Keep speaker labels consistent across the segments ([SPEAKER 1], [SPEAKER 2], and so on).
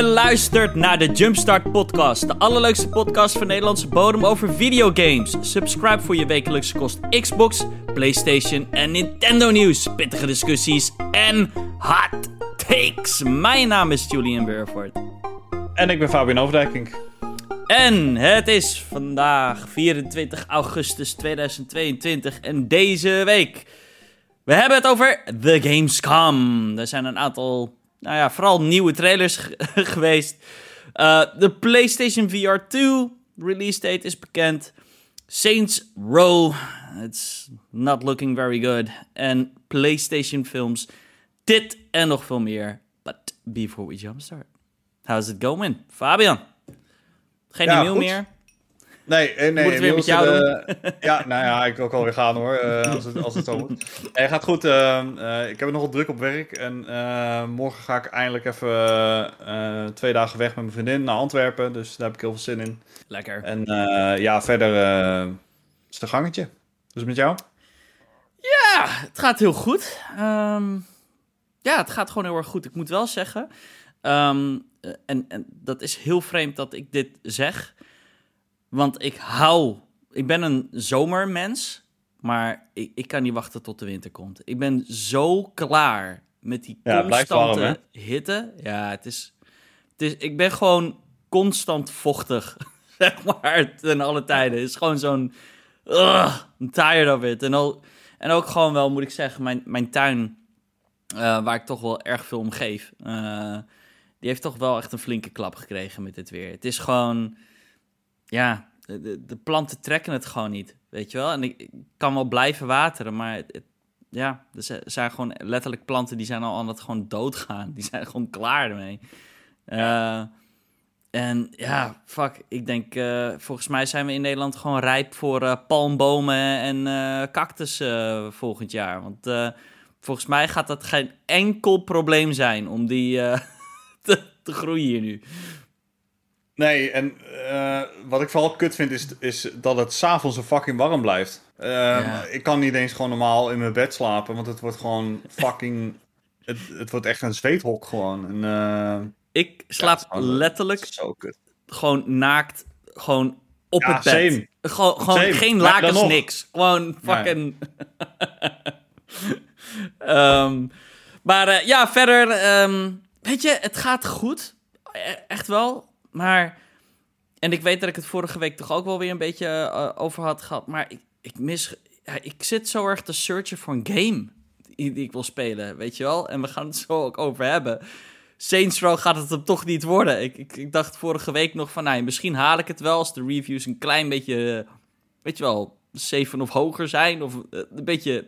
[SPEAKER 1] Je luistert naar de Jumpstart Podcast, de allerleukste podcast van Nederlandse bodem over videogames. Subscribe voor je wekelijkse kost Xbox, PlayStation en Nintendo nieuws, pittige discussies en hot takes. Mijn naam is Julian Burford.
[SPEAKER 2] En ik ben Fabian Overdijking.
[SPEAKER 1] En het is vandaag 24 augustus 2022 en deze week. We hebben het over The Gamescom. Er zijn een aantal nou ja, vooral nieuwe trailers geweest. Uh, de PlayStation VR 2 release date is bekend. Saints Row, it's not looking very good. En PlayStation films, dit en nog veel meer. But before we jumpstart, how's it going? Fabian, geen ja, nieuw meer?
[SPEAKER 2] Nee, nee, nee.
[SPEAKER 1] Moet het weer met jou doen?
[SPEAKER 2] ja, nou ja, ik wil ook alweer gaan hoor, uh, als, het, als het zo moet. Hij gaat goed. Uh, uh, ik heb nog wat druk op werk. En morgen ga ik eindelijk even twee dagen weg met mijn vriendin naar Antwerpen. Dus daar heb ik heel veel zin in.
[SPEAKER 1] Lekker.
[SPEAKER 2] En ja, verder is het een gangetje. Dus met jou?
[SPEAKER 1] Ja, het gaat heel goed. Um, ja, het gaat gewoon heel erg goed. Ik moet wel zeggen. Um, en, en dat is heel vreemd dat ik dit zeg. Want ik hou. Ik ben een zomermens. Maar ik, ik kan niet wachten tot de winter komt. Ik ben zo klaar met die constante hitte. Ja, het is, het is. Ik ben gewoon constant vochtig. Zeg maar. Ten alle tijden. Het is gewoon zo'n. I'm tired of it. En ook, en ook gewoon wel, moet ik zeggen, mijn, mijn tuin. Uh, waar ik toch wel erg veel om geef. Uh, die heeft toch wel echt een flinke klap gekregen met dit weer. Het is gewoon ja, de, de, planten trekken het gewoon niet, weet je wel. En ik, kan wel blijven wateren, maar het, ja, er zijn gewoon letterlijk planten die zijn al aan het gewoon doodgaan. Die zijn gewoon klaar ermee. Uh, en ja, fuck, ik denk, uh, volgens mij zijn we in Nederland gewoon rijp voor uh, palmbomen en cactussen volgend jaar. Want volgens mij gaat dat geen enkel probleem zijn om die te, te groeien hier nu.
[SPEAKER 2] Nee, en uh, wat ik vooral kut vind is, is dat het s'avonds zo fucking warm blijft. Uh, ja. Ik kan niet eens gewoon normaal in mijn bed slapen, want het wordt gewoon fucking... het, het wordt echt een zweethok gewoon. En, uh,
[SPEAKER 1] ik slaap ja, letterlijk
[SPEAKER 2] zo kut.
[SPEAKER 1] gewoon naakt, gewoon op ja, het bed. Same. Gewoon, gewoon same. geen lakens, niks. Gewoon fucking... um, maar ja, verder, um, weet je, het gaat goed. E echt wel. Maar, en ik weet dat ik het vorige week toch ook wel weer een beetje uh, over had gehad. Maar ik, ik mis, ik zit zo erg te searchen voor een game die, ik wil spelen, weet je wel. En we gaan het zo ook over hebben. Saints Row gaat het hem toch niet worden. Ik, ik, dacht vorige week nog van, nou, misschien haal ik het wel als de reviews een klein beetje, weet je wel, 7 of hoger zijn. Of uh, een beetje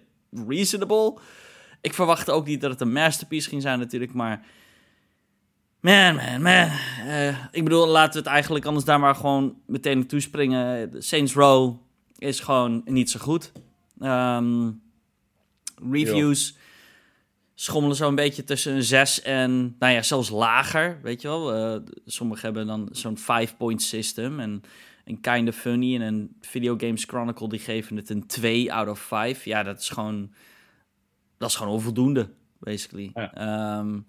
[SPEAKER 1] reasonable. Ik verwachtte ook niet dat het een masterpiece ging zijn natuurlijk, maar Man, man, man. Uh, ik bedoel, laten we het eigenlijk anders daar maar gewoon meteen naartoe springen. Saints Row is gewoon niet zo goed. Um, reviews jo. schommelen zo een beetje tussen een 6 en, nou ja, zelfs lager, weet je wel. Uh, sommigen hebben dan zo'n 5-point system en, en kind of funny. En een Video Games Chronicle die geven het een 2 out of 5. Ja, dat is gewoon, dat is gewoon onvoldoende, basically. Ja. Um,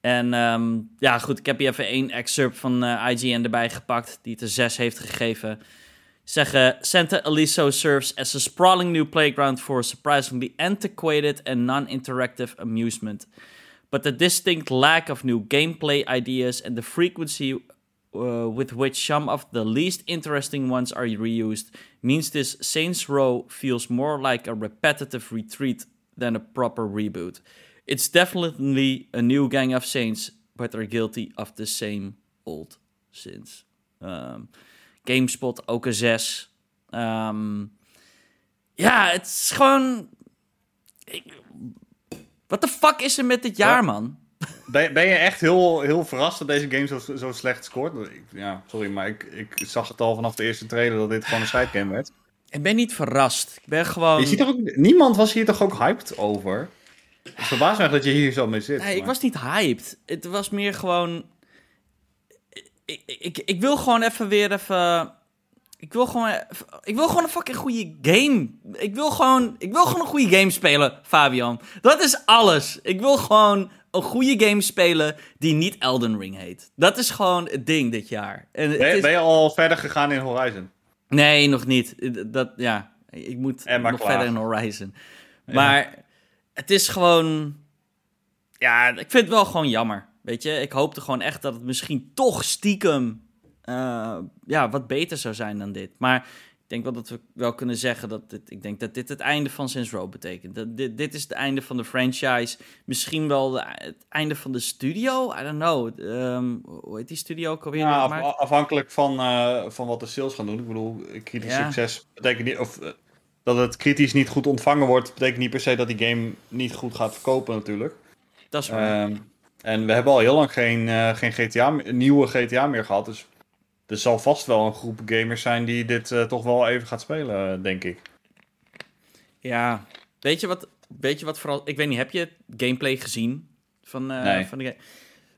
[SPEAKER 1] en um, ja, goed, ik heb hier even één excerpt van uh, IGN erbij gepakt, die het een 6 heeft gegeven. Zeggen, Santa Aliso serves as a sprawling new playground for surprisingly antiquated and non-interactive amusement. But the distinct lack of new gameplay ideas and the frequency uh, with which some of the least interesting ones are reused means this Saints Row feels more like a repetitive retreat than a proper reboot. It's definitely a new gang of saints, but are guilty of the same old sins. Um, GameSpot ook een 6. Um, ja, het is gewoon. Wat de fuck is er met dit jaar, man?
[SPEAKER 2] Ben, ben je echt heel, heel verrast dat deze game zo, zo slecht scoort? Ja, sorry, maar ik, ik zag het al vanaf de eerste trailer dat dit gewoon een sidegame werd.
[SPEAKER 1] Ik ben niet verrast. Ik ben gewoon.
[SPEAKER 2] Je ziet toch ook, niemand was hier toch ook hyped over? Het verbaast me dat je hier zo mee zit.
[SPEAKER 1] Nee, ik was niet hyped. Het was meer gewoon... Ik, ik, ik wil gewoon even weer even... Ik wil gewoon, ik wil gewoon een fucking goede game. Ik wil gewoon, ik wil gewoon een goede game spelen, Fabian. Dat is alles. Ik wil gewoon een goede game spelen die niet Elden Ring heet. Dat is gewoon het ding dit jaar. En
[SPEAKER 2] Ben, je-
[SPEAKER 1] is-
[SPEAKER 2] ben je al verder gegaan in Horizon?
[SPEAKER 1] Nee, nog niet. Dat, ja, ik moet nog
[SPEAKER 2] klaar.
[SPEAKER 1] verder in Horizon. Maar het is gewoon... Ja, ik vind het wel gewoon jammer. Weet je, ik hoopte gewoon echt dat het misschien toch stiekem... eh, ja, wat beter zou zijn dan dit. Maar ik denk wel dat we wel kunnen zeggen dat... Dit, ik denk dat dit het einde van Saints Row betekent. Dat dit, dit is het einde van de franchise. Misschien wel de- het einde van de studio? I don't know. Ehm, hoe heet die studio ook alweer?
[SPEAKER 2] Ja, af- afhankelijk van, eh, van wat de sales gaan doen. Ik bedoel, kritisch
[SPEAKER 1] Ja.
[SPEAKER 2] succes betekent niet... Of, eh, dat het kritisch niet goed ontvangen wordt, betekent niet per se dat die game niet goed gaat verkopen natuurlijk.
[SPEAKER 1] dat is waar.
[SPEAKER 2] Ehm, en we hebben al heel lang geen, eh, geen GTA, nieuwe GTA meer gehad. Dus er zal vast wel een groep gamers zijn die dit eh, toch wel even gaat spelen, denk ik.
[SPEAKER 1] Ja, weet je wat, weet je wat vooral... Ik weet niet, heb je gameplay gezien van, eh,
[SPEAKER 2] Nee.
[SPEAKER 1] van de game?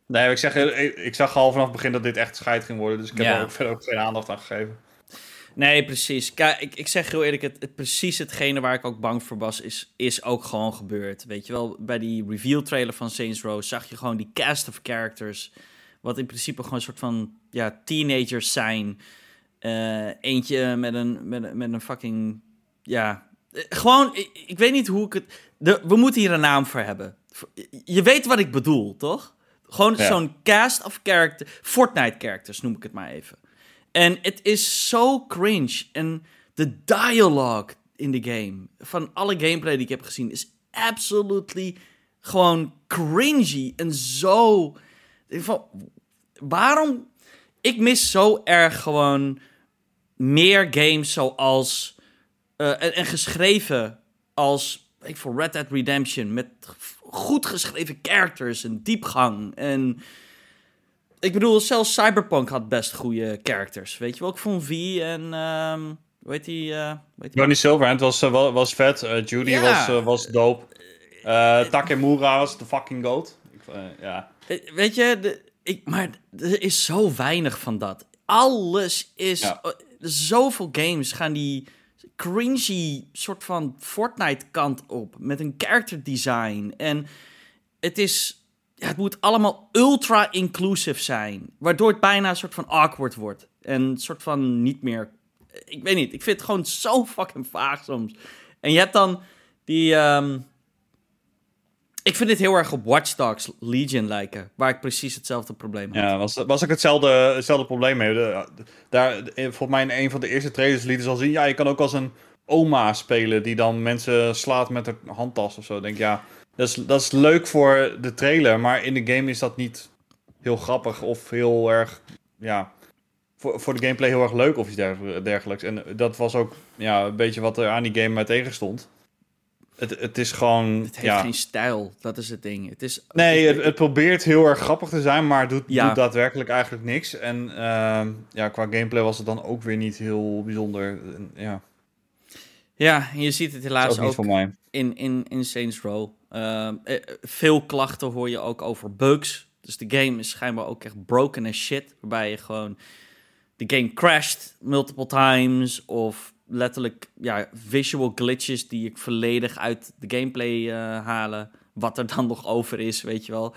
[SPEAKER 2] Nee, ik, zeg, ik, ik zag al vanaf het begin dat dit echt scheid ging worden. Dus ik heb
[SPEAKER 1] Ja.
[SPEAKER 2] er ook verder ook geen aandacht aan gegeven.
[SPEAKER 1] Nee, precies. Kijk, ik, ik zeg heel eerlijk, het, het, precies hetgene waar ik ook bang voor was, is, is ook gewoon gebeurd. Weet je wel, bij die reveal trailer van Saints Row zag je gewoon die cast of characters, wat in principe gewoon een soort van, ja, teenagers zijn. Eh, eentje met een, met, een- met een fucking, ja, eh, gewoon, ik, ik weet niet hoe ik het, de, we moeten hier een naam voor hebben. Je weet wat ik bedoel, toch? Gewoon
[SPEAKER 2] Ja.
[SPEAKER 1] zo'n cast of character, Fortnite characters noem ik het maar even. En het is zo cringe. En de dialogue in de game, van alle gameplay die ik heb gezien, is absolutely gewoon cringy. En zo. Van, waarom? Ik mis zo erg gewoon meer games zoals. eh, en, en geschreven als. Ik voor Red Dead Redemption. Met goed geschreven characters en diepgang. En ik bedoel, zelfs Cyberpunk had best goede characters. Weet je wel, ik vond V en. ehm hoe heet die? eh, die?
[SPEAKER 2] Johnny Silverhand was, eh, wa- was vet. Eh, Judy
[SPEAKER 1] Ja.
[SPEAKER 2] was, was dope. Takemura was de fucking goat. Ik, ja.
[SPEAKER 1] Weet je, de, ik, maar er is zo weinig van dat. Alles is.
[SPEAKER 2] Ja.
[SPEAKER 1] zoveel games gaan die cringy soort van Fortnite kant op. Met een character design. En het is. Het moet allemaal ultra inclusive zijn. Waardoor het bijna een soort van awkward wordt. En een soort van niet meer. Ik weet niet. Ik vind het gewoon zo fucking vaag soms. En je hebt dan die. ehm, ik vind dit heel erg op Watch Dogs Legion lijken. Waar ik precies hetzelfde probleem had.
[SPEAKER 2] Ja, was, was ook hetzelfde, hetzelfde probleem mee. Daar, volgens mij in een van de eerste trailers lieten ze al zien... Ja, je kan ook als een oma spelen die dan mensen slaat met haar handtas of zo. Ik denk, ja, dat is, dat is leuk voor de trailer. Maar in de game is dat niet heel grappig of heel erg... Ja, voor, voor de gameplay heel erg leuk of iets derg- dergelijks. En dat was ook ja, een beetje wat er aan die game mij tegenstond. Het, het is gewoon...
[SPEAKER 1] Het heeft
[SPEAKER 2] ja,
[SPEAKER 1] geen stijl. Dat is het ding. Het is.
[SPEAKER 2] Nee, het, het probeert heel erg grappig te zijn, maar doet,
[SPEAKER 1] Ja.
[SPEAKER 2] doet daadwerkelijk eigenlijk niks. En ehm, ja, qua gameplay was het dan ook weer niet heel bijzonder. Ja,
[SPEAKER 1] Ja, en je ziet het helaas
[SPEAKER 2] ook mij.
[SPEAKER 1] in, in, in Saints Row. Ehm, eh, veel klachten hoor je ook over bugs. Dus de game is schijnbaar ook echt broken as shit. Waarbij je gewoon de game crasht multiple times. Of letterlijk ja, visual glitches die ik volledig uit de gameplay eh, halen. Wat er dan nog over is, weet je wel.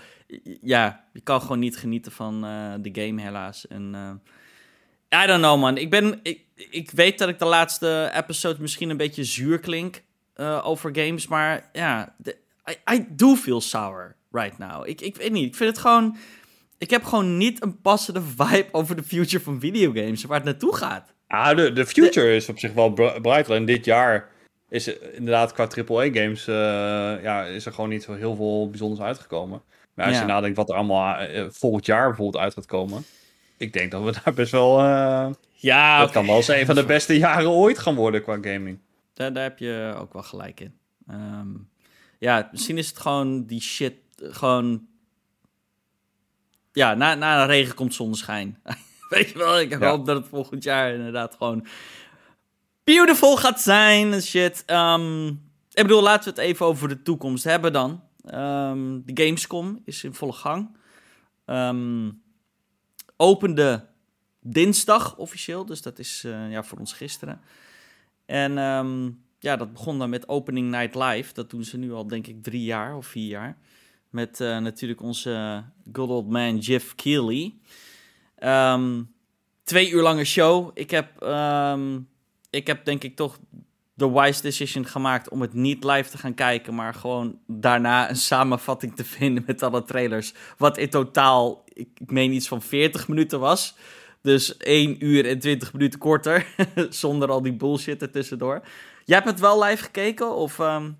[SPEAKER 1] Ja, je kan gewoon niet genieten van eh, de game helaas. En eh, I don't know man. Ik, ben, ik, ik weet dat ik de laatste episode misschien een beetje zuur klink eh, over games. Maar ja, de- I, I do feel sour right now. Ik, ik weet niet. Ik vind het gewoon... Ik heb gewoon niet een passende vibe over de future van videogames. Waar het naartoe gaat.
[SPEAKER 2] Ah, de, de future is op zich wel br- bright. En dit jaar is er inderdaad qua AAA-games ja, is er gewoon niet zo heel veel bijzonders uitgekomen. Maar als
[SPEAKER 1] Ja.
[SPEAKER 2] je nadenkt wat er allemaal eh, volgend jaar bijvoorbeeld uit gaat komen. Ik denk dat we daar best wel...
[SPEAKER 1] Ja,
[SPEAKER 2] dat kan wel eens een van de beste jaren ooit gaan worden qua gaming.
[SPEAKER 1] Daar, daar heb je ook wel gelijk in. Ehm, ja, misschien is het gewoon die shit. Gewoon. Ja, na, na de regen komt zonneschijn. Weet je wel, ik
[SPEAKER 2] Ja.
[SPEAKER 1] hoop dat het volgend jaar inderdaad gewoon. Beautiful gaat zijn en shit. Ehm, ik bedoel, laten we het even over de toekomst hebben dan. Ehm, de Gamescom is in volle gang. Ehm, opende dinsdag officieel, dus dat is eh, ja, voor ons gisteren. En ehm, ja, dat begon dan met Opening Night Live. Dat doen ze nu al, denk ik, drie jaar of vier jaar. Met uh, natuurlijk onze good old man Jeff Keighley. Um, twee uur lange show. Ik heb, um, ik heb denk ik toch de wise decision gemaakt om het niet live te gaan kijken, maar gewoon daarna een samenvatting te vinden met alle trailers. Wat in totaal, ik, ik meen iets van 40 minuten was. Dus 1 uur en 20 minuten korter, zonder al die bullshit ertussendoor. Jij hebt het wel live gekeken? Of, um...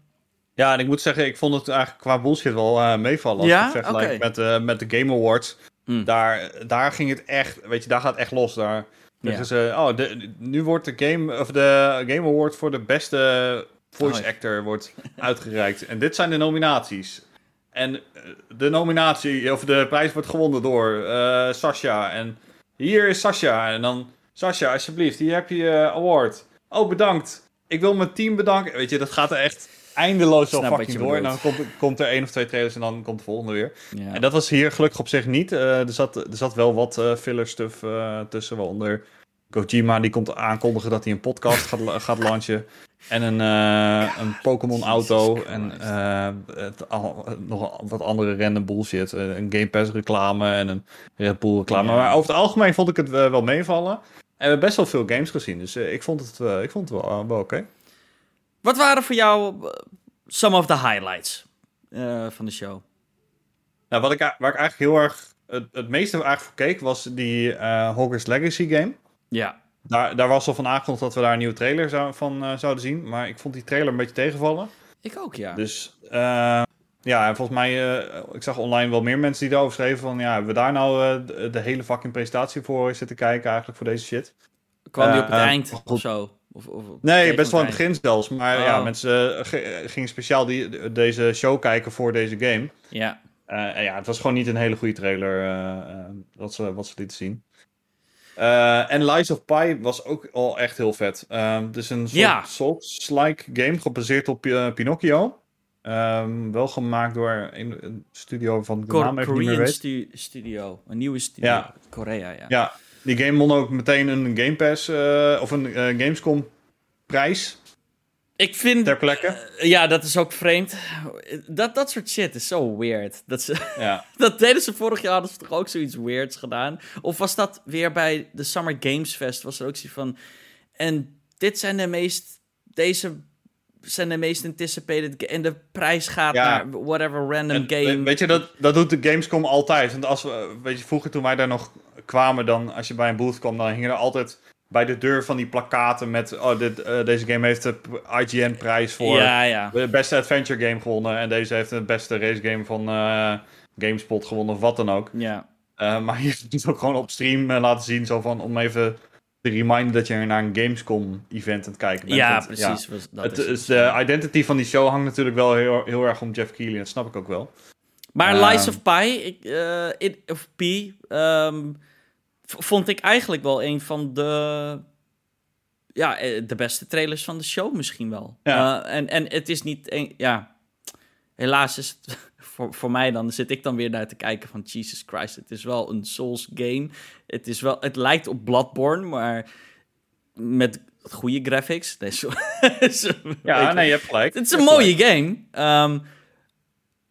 [SPEAKER 2] Ja, en ik moet zeggen, ik vond het eigenlijk qua bullshit wel uh, meevallen. Als ja? ik vergelijk okay. met, uh, met de Game Awards. Mm. Daar, daar ging het echt, weet je, daar gaat het echt los. Daar zeggen ze, oh, de, nu wordt de Game, of de Game Award voor de beste voice oh, actor wordt uitgereikt. En dit zijn de nominaties. En eh, de nominatie, of de prijs wordt gewonnen door Sasha. En hier is Sasha. En dan, Sasha, alsjeblieft, hier heb je je award. Oh, bedankt. Ik wil mijn team bedanken. Weet je, dat gaat er echt eindeloos zo fucking door. En dan komt, komt, er één of twee trailers en dan komt de volgende weer. En dat was hier gelukkig op zich niet. Uh, er, zat, er zat wel wat uh, filler stuff uh, tussen, waaronder Kojima die komt aankondigen dat hij een podcast gaat, gaat launchen. En een, een Pokémon auto en het, al, nog wat andere random bullshit. een Game Pass reclame en een Red Bull reclame. Maar over het algemeen vond ik het wel meevallen. En we hebben best wel veel games gezien, dus ik vond het, ik vond het wel, wel oké.
[SPEAKER 1] Wat waren voor jou eh, some of the highlights uh, van de show?
[SPEAKER 2] Nou, wat ik, waar ik eigenlijk heel erg het, het meeste eigenlijk voor keek, was die uh, Hogwarts Legacy game.
[SPEAKER 1] Ja.
[SPEAKER 2] Daar, daar was al van aangekondigd dat we daar een nieuwe trailer zou, van uh, zouden zien. Maar ik vond die trailer een beetje tegenvallen.
[SPEAKER 1] Ik ook, ja.
[SPEAKER 2] Dus uh, ja, volgens mij, ik zag online wel meer mensen die daarover schreven van... Ja, hebben we daar nou de, de, hele fucking presentatie voor zitten kijken eigenlijk voor deze shit?
[SPEAKER 1] Kwam die op het eind of zo? Of, of
[SPEAKER 2] nee, best wel aan het begin zelfs. Maar ja, oh. mensen eh, gingen speciaal die, deze show kijken voor deze game.
[SPEAKER 1] Ja.
[SPEAKER 2] Ja, het was gewoon niet een hele goede trailer wat, ze, wat ze lieten zien. En Lies of Pi was ook al echt heel vet. het is een soort ja. Souls-like game gebaseerd op Pinocchio. Um, wel gemaakt door een, studio van de
[SPEAKER 1] naam even Korean niet meer stu studio, een nieuwe studio. Ja. Korea, ja.
[SPEAKER 2] Ja, die game won ook meteen een Game Pass uh, of een uh, Gamescom prijs.
[SPEAKER 1] Ik vind...
[SPEAKER 2] Ter plekke.
[SPEAKER 1] Uh, ja, dat is ook vreemd. Dat, dat soort shit is zo weird. Dat, ze, ja. dat deden ze vorig jaar, hadden ze toch ook zoiets weirds gedaan? Of was dat weer bij de Summer Games Fest? Was er ook zoiets van... En dit zijn de meest... Deze zijn de meest anticipated... En de prijs gaat ja. naar whatever random game.
[SPEAKER 2] Weet je, dat, dat doet de Gamescom altijd. Want als we... Weet je, vroeger toen wij daar nog kwamen, dan als je bij een booth kwam, dan hingen er altijd bij de deur van die plakaten met... Oh, dit, uh, deze game heeft de IGN-prijs voor
[SPEAKER 1] ja, ja.
[SPEAKER 2] de beste adventure game gewonnen. En deze heeft de beste race game van uh, GameSpot gewonnen of wat dan ook.
[SPEAKER 1] Ja.
[SPEAKER 2] Uh, maar je moet ook gewoon op stream laten zien, zo van, om even te reminden dat je naar een Gamescom-event aan het kijken bent.
[SPEAKER 1] Ja, precies. Ja,
[SPEAKER 2] dat het, is, de identity van die show hangt natuurlijk wel heel, heel erg om Jeff Keighley. Dat snap ik ook wel.
[SPEAKER 1] Maar Lies of Pi, ik, it, of P... Um, vond ik eigenlijk wel een van de, ja, eh, de beste trailers van de show misschien wel. Ja. Uh, en, en het is niet, een, ja, helaas is het voor, voor mij dan, zit ik dan weer naar te kijken van Jesus Christ. Het is wel een Souls game. Het, is wel, het lijkt op Bloodborne, maar met goede graphics. Nee,
[SPEAKER 2] ja, nee, je hebt gelijk.
[SPEAKER 1] Het is een mooie game. Um,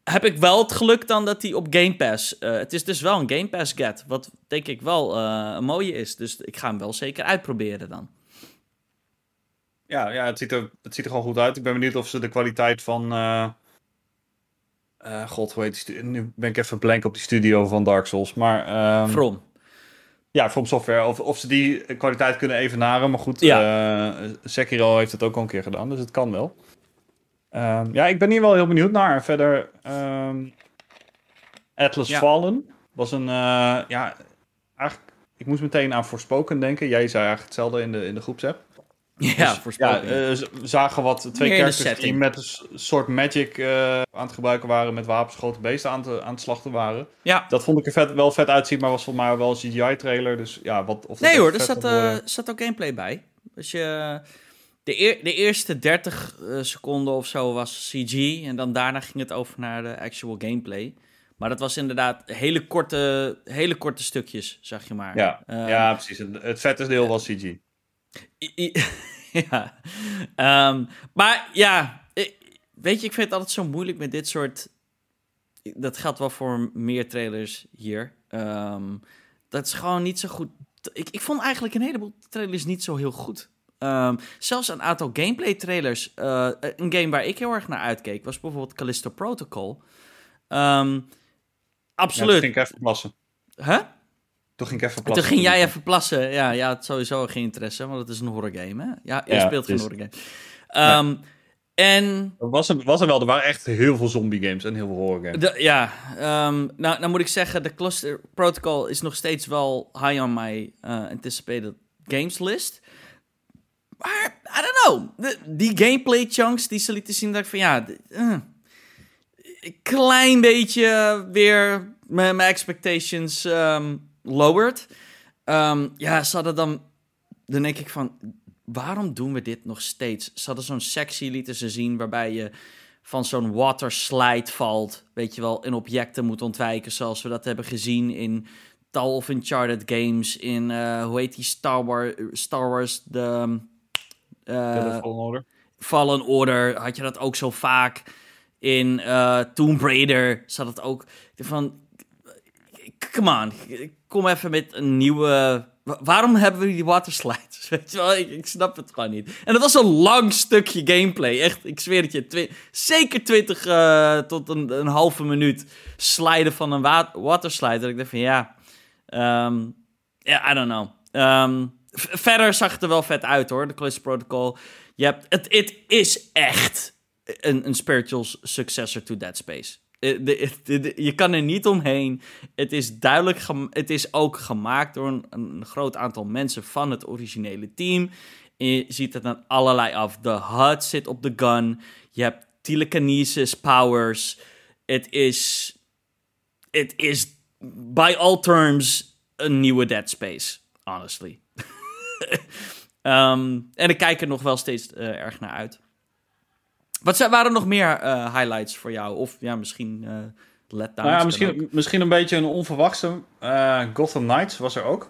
[SPEAKER 1] heb ik wel het geluk dan dat hij op Game Pass... Uh, het is dus wel een Game Pass get, wat denk ik wel uh, een mooie is. Dus ik ga hem wel zeker uitproberen dan.
[SPEAKER 2] Ja, ja het, ziet er, het ziet er gewoon goed uit. Ik ben benieuwd of ze de kwaliteit van... Uh, God, hoe heet die Nu ben ik even blank op die studio van Dark Souls, maar... Um,
[SPEAKER 1] From.
[SPEAKER 2] Ja, From Software. Of, of ze die kwaliteit kunnen evenaren. Maar goed, ja. Sekiro heeft het ook al een keer gedaan, dus het kan wel. Um, ja, ik ben hier wel heel benieuwd naar. Verder, um, Atlas Fallen was een, uh, ja, eigenlijk, ik moest meteen aan Forspoken denken. Jij zei eigenlijk hetzelfde in de, in de groepsapp.
[SPEAKER 1] Ja, dus.
[SPEAKER 2] Ja, uh, we zagen wat twee characters die met een soort magic uh, aan het gebruiken waren, met wapens grote beesten aan, te, aan het slachten waren.
[SPEAKER 1] Ja.
[SPEAKER 2] Dat vond ik er vet, wel vet uitzien, maar was volgens mij wel een CGI-trailer. Dus ja, wat... Of
[SPEAKER 1] nee hoor, er zat, zat ook gameplay bij. Als je de, de eerste 30 uh, eh, seconden of zo was CG. En dan daarna ging het over naar de actual gameplay. Maar dat was inderdaad hele korte, hele korte stukjes, zeg je maar.
[SPEAKER 2] Ja, uh, ja precies. Het, vette deel was CG.
[SPEAKER 1] ja. Um, maar ja, weet je, ik vind het altijd zo moeilijk met dit soort dat geldt wel voor meer trailers hier. Ehm, dat is gewoon niet zo goed. Ik, ik vond eigenlijk een heleboel trailers niet zo heel goed. Ehm, zelfs een aantal gameplay trailers. Eh, een game waar ik heel erg naar uitkeek was bijvoorbeeld Callisto Protocol. Um, absoluut. Ja,
[SPEAKER 2] toen ging ik even plassen.
[SPEAKER 1] Huh?
[SPEAKER 2] Toen ging ik even plassen.
[SPEAKER 1] Toen ging jij even plassen. Ja, ja het sowieso geen interesse, want het is een horror game. Hè? Ja, je speelt geen horror game. Um, En...
[SPEAKER 2] Was er, was er wel, er waren echt heel veel zombie games en heel veel horror games.
[SPEAKER 1] De, ja, um, nou, nou moet ik zeggen, de Cluster Protocol is nog steeds wel high on my uh, anticipated games list. Maar, I don't know. die gameplay chunks die ze lieten zien, dat ik van ja... Uh, klein beetje weer mijn expectations um, lowered. Um, ja, ze hadden dan... Dan denk ik van, waarom doen we dit nog steeds? Ze hadden zo'n sectie lieten ze zien waarbij je van zo'n water slide valt. Weet je wel, in objecten moet ontwijken zoals we dat hebben gezien in tal of Uncharted games. In, uh, hoe heet die Star Wars, Star Wars de...
[SPEAKER 2] Uh, Fallen Order.
[SPEAKER 1] Fallen Order had je dat ook zo vaak. In uh, Tomb Raider zat het ook. Van, come on, kom even met een nieuwe... Waarom hebben we die water slides? Weet je wel, ik, ik, snap het gewoon niet. En dat was een lang stukje gameplay. Echt, ik zweer het je. zeker 20 uh, tot een, een, halve minuut sliden van een wa waterslide. Dat ik dacht van ja, um, yeah, I don't know. Um, verder zag het er wel vet uit hoor, de Callisto Protocol. Je hebt, het, het is echt een, een spiritual successor to Dead Space. Eh, je kan er niet omheen. Het is duidelijk, het is ook gemaakt door een, een, groot aantal mensen van het originele team. Je ziet het aan allerlei af. De HUD zit op de gun. Je hebt telekinesis powers. Het is, het is by all terms een nieuwe Dead Space, honestly. Um, en ik kijk er nog wel steeds uh, erg naar uit. Wat zijn, waren er nog meer uh, highlights voor jou? Of ja, misschien uh, letdowns?
[SPEAKER 2] Nou ja, misschien, misschien een beetje een onverwachte. Gotham Knights was er ook.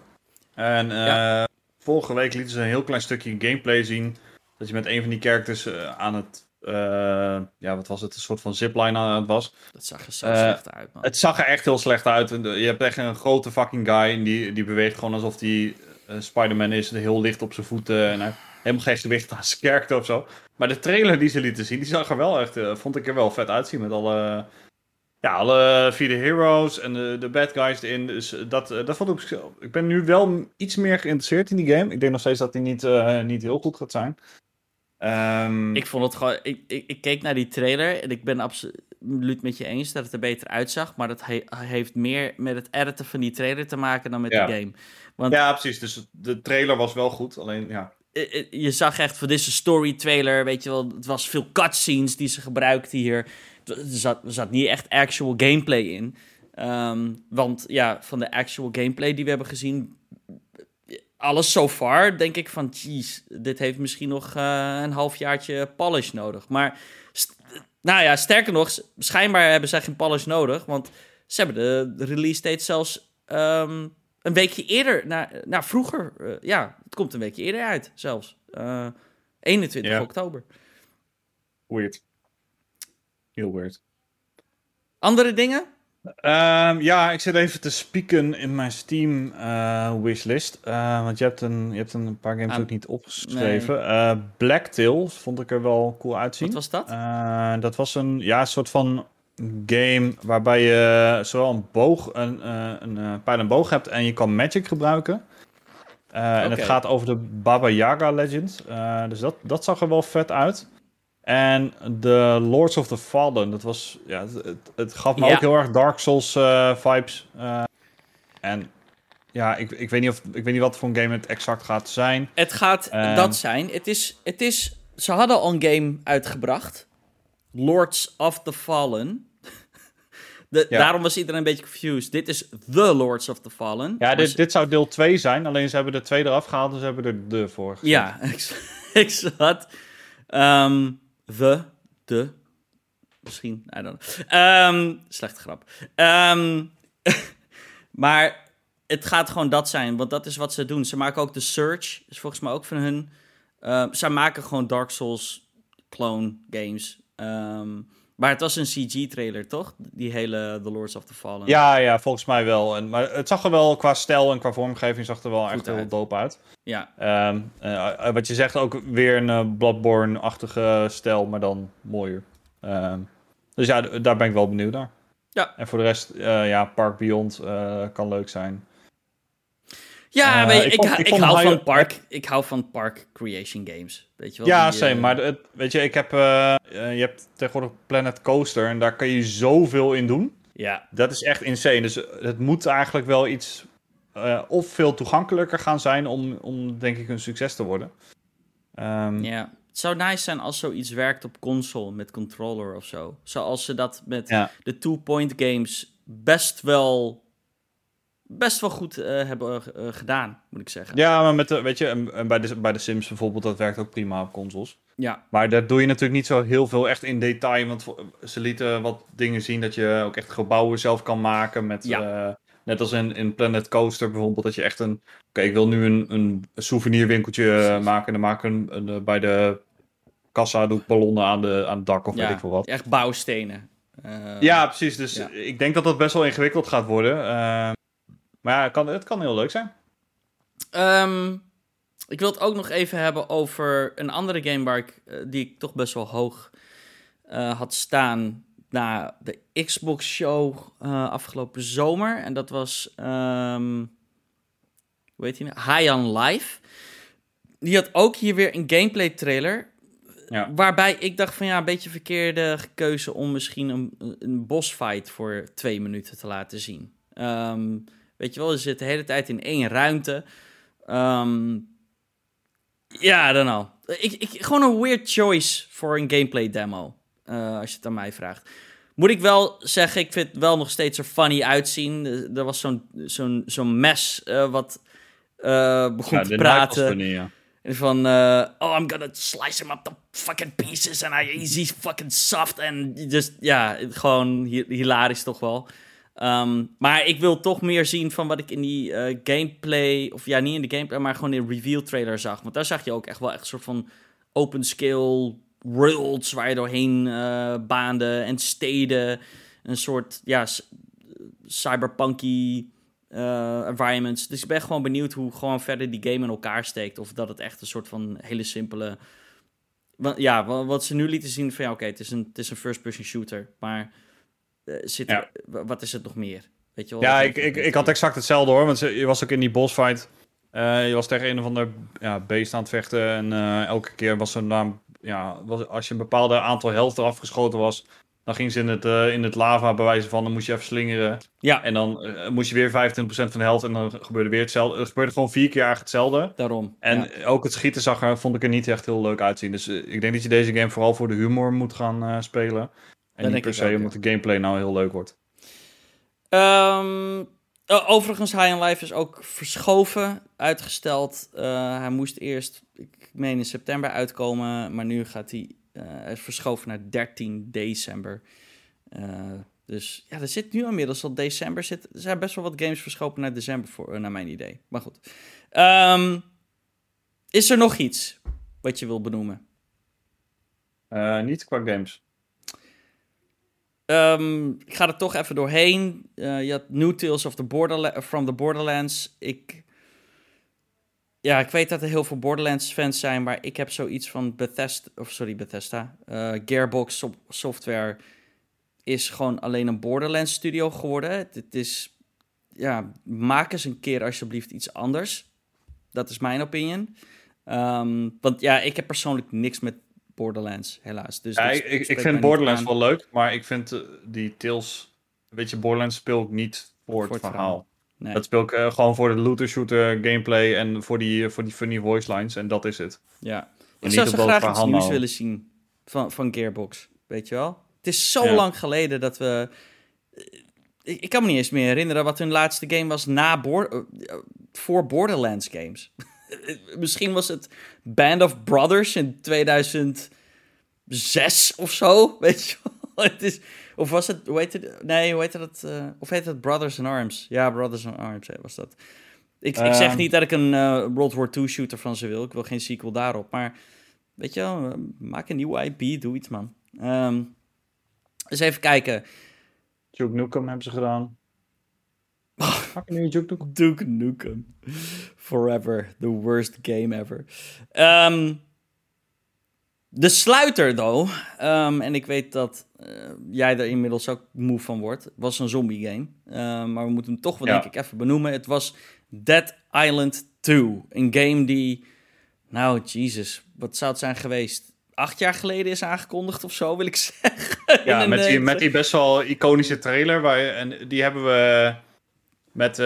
[SPEAKER 2] En ja. vorige week lieten ze een heel klein stukje gameplay zien. Dat je met een van die characters aan het... ja, wat was het? Een soort van zipline aan het was.
[SPEAKER 1] Dat zag er zo slecht uit, man.
[SPEAKER 2] Het zag er echt heel slecht uit. Je hebt echt een grote fucking guy. En die, die beweegt gewoon alsof hij Spider-Man is. Heel licht op zijn voeten. En hij helemaal geen gewicht aan zijn of zo. Maar de trailer die ze lieten zien, die zag er wel echt, uh, vond ik er wel vet uitzien. Met alle, ja, alle vier de heroes en de, de bad guys erin. Dus dat, uh, dat vond ik, ik ben nu wel iets meer geïnteresseerd in die game. Ik denk nog steeds dat die niet, niet heel goed gaat zijn. Um...
[SPEAKER 1] Ik vond het gewoon, ik, ik, ik, keek naar die trailer en ik ben absoluut met je eens dat het er beter uitzag. Maar dat he heeft meer met het editen van die trailer te maken dan met
[SPEAKER 2] ja.
[SPEAKER 1] de game. Want...
[SPEAKER 2] Ja, precies. Dus de trailer was wel goed, alleen ja.
[SPEAKER 1] Je zag echt van deze story trailer, weet je wel, het was veel cutscenes die ze gebruikten hier. Er zat, er zat niet echt actual gameplay in. Um, want ja, van de actual gameplay die we hebben gezien, alles so far, denk ik van, jeez, dit heeft misschien nog uh, een halfjaartje polish nodig. Maar, nou ja, sterker nog, schijnbaar hebben zij geen polish nodig, want ze hebben de, release date zelfs um, een weekje eerder, naar, naar vroeger. Uh, ja, het komt een weekje eerder uit zelfs. Uh, 21 ja. oktober.
[SPEAKER 2] Weird. Heel weird.
[SPEAKER 1] Andere dingen?
[SPEAKER 2] Um, ja, ik zit even te spieken in mijn Steam uh, wishlist. Uh, want je hebt, een, je hebt een paar games ah, ook niet opgeschreven. Nee. Uh, Blacktail vond ik er wel cool uitzien.
[SPEAKER 1] Wat was dat?
[SPEAKER 2] dat was een ja, soort van game waarbij je zowel een boog, een, een, pijl en boog hebt en je kan magic gebruiken. Okay. En het gaat over de Baba Yaga Legend. Dus dat, dat zag er wel vet uit. En de Lords of the Fallen, dat was, ja, het, het gaf me ja. ook heel erg Dark Souls uh, vibes. en ja, ik, ik, weet niet of, ik weet niet wat voor een game het exact gaat zijn.
[SPEAKER 1] Het gaat dat zijn. Het is, het is, ze hadden al een game uitgebracht. Lords of the Fallen. De, ja. Daarom was iedereen een beetje confused. Dit is The Lords of the Fallen.
[SPEAKER 2] Ja, dit, dit zou deel 2 zijn. Alleen ze hebben de 2 eraf gehaald, dus ze hebben er de voor gezet.
[SPEAKER 1] Ja, ik zat... Um, the, de... Misschien, I don't know. Um, slechte grap. Um, maar het gaat gewoon dat zijn, want dat is wat ze doen. Ze maken ook de Search, is volgens mij ook van hun. Uh, ze maken gewoon Dark Souls clone games. Um, Maar het was een CG-trailer, toch? Die hele The Lords of the Fallen.
[SPEAKER 2] Ja, ja, volgens mij wel. En, maar het zag er wel qua stijl en qua vormgeving zag er wel echt heel dope uit.
[SPEAKER 1] Ja.
[SPEAKER 2] Ehm, eh, wat je zegt, ook weer een uh, Bloodborne-achtige stijl, maar dan mooier. Ehm, dus ja, daar ben ik wel benieuwd naar.
[SPEAKER 1] Ja.
[SPEAKER 2] En voor de rest, uh, ja, Park Beyond kan leuk zijn.
[SPEAKER 1] Ja, je, ik, ik, ik, hou van park, ik hou van park creation games. Weet je wel,
[SPEAKER 2] ja, die, same. Maar het, weet je, ik heb, uh, je hebt tegenwoordig Planet Coaster en daar kan je zoveel in doen.
[SPEAKER 1] Ja.
[SPEAKER 2] Dat is echt insane. Dus het moet eigenlijk wel iets of veel toegankelijker gaan zijn om, om denk ik een succes te worden. Um,
[SPEAKER 1] ja. Het zou nice zijn als zoiets werkt op console met controller of zo. Zoals ze dat met
[SPEAKER 2] ja.
[SPEAKER 1] de two-point games best wel best wel goed uh, hebben uh, gedaan, moet ik zeggen.
[SPEAKER 2] Ja, maar met de, weet je, en bij, de, bij de Sims bijvoorbeeld, dat werkt ook prima op consoles.
[SPEAKER 1] Ja.
[SPEAKER 2] Maar daar doe je natuurlijk niet zo heel veel echt in detail, want ze lieten wat dingen zien dat je ook echt gebouwen zelf kan maken met...
[SPEAKER 1] Ja.
[SPEAKER 2] Uh, net als in, in Planet Coaster bijvoorbeeld, dat je echt een... Oké, ik wil nu een, een souvenirwinkeltje maken en dan maak ik een, een, bij de kassa doe ik ballonnen aan, de, aan het dak of
[SPEAKER 1] ja,
[SPEAKER 2] weet ik veel wat.
[SPEAKER 1] echt bouwstenen.
[SPEAKER 2] Ja, precies. Dus
[SPEAKER 1] ja.
[SPEAKER 2] ik denk dat dat best wel ingewikkeld gaat worden. Maar ja, het kan, het kan heel leuk zijn.
[SPEAKER 1] Um, ik wil het ook nog even hebben over een andere game waar ik, uh, die ik toch best wel hoog uh, had staan na de Xbox show uh, afgelopen zomer. En dat was, um, hoe heet die nou? High on Life. Die had ook hier weer een gameplay trailer.
[SPEAKER 2] Ja.
[SPEAKER 1] Waarbij ik dacht van ja, een beetje verkeerde keuze om misschien een, een bossfight voor twee minuten te laten zien. Um, Weet je wel, je zit de hele tijd in één ruimte. Um, ja, dan al. Ik, ik, gewoon een weird choice voor een gameplay demo. Uh, als je het aan mij vraagt. Moet ik wel zeggen, ik vind het wel nog steeds er funny uitzien. Er was zo'n zo'n zo'n mes uh, wat uh, begon
[SPEAKER 2] ja,
[SPEAKER 1] te praten.
[SPEAKER 2] Ja.
[SPEAKER 1] Van, oh, I'm gonna slice him up to fucking pieces and I, he's fucking soft. En dus ja, gewoon hilarisch toch wel. Um, maar ik wil toch meer zien van wat ik in die uh, gameplay, of ja, niet in de gameplay, maar gewoon in de reveal trailer zag. Want daar zag je ook echt wel echt een soort van open scale worlds waar je doorheen uh, baande en steden. Een soort, ja, cyberpunky uh, environments. Dus ik ben gewoon benieuwd hoe gewoon verder die game in elkaar steekt. Of dat het echt een soort van hele simpele... Ja, wat ze nu lieten zien van ja, oké, het is een, het is een first-person shooter, maar... Uh, zit
[SPEAKER 2] ja.
[SPEAKER 1] wat is het nog meer? Weet je wel,
[SPEAKER 2] ja, ik, ik, ik had exact hetzelfde hoor. Want je was ook in die bossfight. Uh, je was tegen een of ander ja, beest aan het vechten. En uh, elke keer was er dan. Ja, was, als je een bepaalde aantal helft eraf geschoten was. Dan ging ze in het, in het lava bewijzen van. Dan moest je even slingeren.
[SPEAKER 1] Ja.
[SPEAKER 2] En dan moest je weer 25% van de helft. En dan gebeurde weer hetzelfde. Er gebeurde gewoon vier keer eigenlijk hetzelfde.
[SPEAKER 1] Daarom.
[SPEAKER 2] En
[SPEAKER 1] ja.
[SPEAKER 2] ook het schieten zag er, vond ik er niet echt heel leuk uitzien. Dus ik denk dat je deze game vooral voor de humor moet gaan spelen. En niet per se
[SPEAKER 1] ook,
[SPEAKER 2] omdat de gameplay nou heel leuk wordt.
[SPEAKER 1] Um, overigens, High on Life is ook verschoven, uitgesteld. Uh, hij moest eerst, ik meen in september uitkomen, maar nu gaat hij uh, is verschoven naar 13 december. Uh, dus ja, er zit nu inmiddels al december. Zit, er zijn best wel wat games verschoven naar december, voor, naar mijn idee. Maar goed. Um, is er nog iets wat je wil benoemen?
[SPEAKER 2] niet qua games.
[SPEAKER 1] Um, ik ga er toch even doorheen. Uh, je had New Tales of the from the Borderlands. Ik... Ja, ik weet dat er heel veel Borderlands-fans zijn, maar ik heb zoiets van Bethesda... Of sorry, Bethesda. Uh, Gearbox so Software is gewoon alleen een Borderlands-studio geworden. Het is... Ja, maak eens een keer alsjeblieft iets anders. Dat is mijn opinion. Um, want ja, ik heb persoonlijk niks met Borderlands, helaas. Dus
[SPEAKER 2] ja, ik, ik, ik vind Borderlands wel leuk, maar ik vind uh, die Tales... Weet je, Borderlands speel ik niet voor, voor het, verhaal. verhaal.
[SPEAKER 1] Nee.
[SPEAKER 2] Dat speel ik uh, gewoon voor de looter-shooter gameplay en voor die, voor die funny voice lines en dat is het.
[SPEAKER 1] Ja, ik zou zo graag iets nieuws willen zien van, van Gearbox, weet je wel? Het is zo ja. lang geleden dat we... Ik, ik, kan me niet eens meer herinneren wat hun laatste game was na boor, uh, voor Borderlands games. Misschien was het Band of Brothers in 2006 of zo, weet je wel. Het is, of was het, hoe heet het, nee, hoe heet het, uh, of heet het Brothers in Arms? Ja, Brothers in Arms was dat. Ik, um, ik zeg niet dat ik een uh, World War II shooter van ze wil, ik wil geen sequel daarop, maar weet je wel, maak een nieuwe IP, doe iets man. Um, eens even kijken.
[SPEAKER 2] Duke Nukem hebben ze gedaan. Fucking nu Duke Nukem.
[SPEAKER 1] Duke Nukem. Forever. The worst game ever. Ehm, de sluiter, though. ehm, en ik weet dat eh, jij er inmiddels ook moe van wordt. was een zombie game. Ehm, maar we moeten hem toch wel,
[SPEAKER 2] Ja.
[SPEAKER 1] denk ik, even benoemen. Het was Dead Island 2. Een game die... Nou, Jesus. Wat zou het zijn geweest? Acht jaar geleden is aangekondigd of zo, wil ik zeggen.
[SPEAKER 2] Ja, met die, met die best wel iconische trailer. Waar, en die hebben we met eh,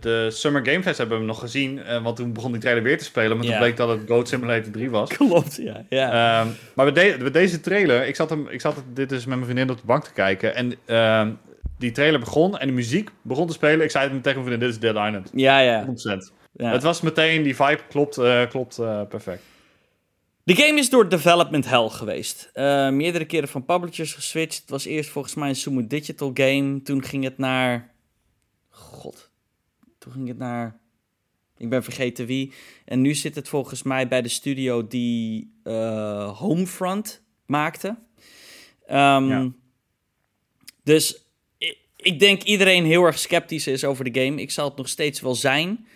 [SPEAKER 2] de Summer Game Fest hebben we hem nog gezien. eh, want toen begon die trailer weer te spelen. Maar toen bleek dat het Goat Simulator 3 was.
[SPEAKER 1] Klopt, ja. ja.
[SPEAKER 2] Ehm, maar met, de- met deze trailer, ik zat, hem, ik zat dit dus met mijn vriendin op de bank te kijken. En ehm, die trailer begon en de muziek begon te spelen. Ik zei het tegen mijn vriendin, dit is Dead Island. 100%.
[SPEAKER 1] ja, ja. ja.
[SPEAKER 2] Het was meteen, die vibe klopt, eh, klopt perfect.
[SPEAKER 1] De game is door development hell geweest. Meerdere keren van publishers geswitcht. Het was eerst volgens mij een Sumo Digital game. Toen ging het naar... God. Toen ging het naar... Ik ben vergeten wie. En nu zit het volgens mij bij de studio die eh, Homefront maakte. Ehm,
[SPEAKER 2] Ja.
[SPEAKER 1] Dus ik, ik denk iedereen heel erg sceptisch is over de game. Ik zal het nog steeds wel zijn.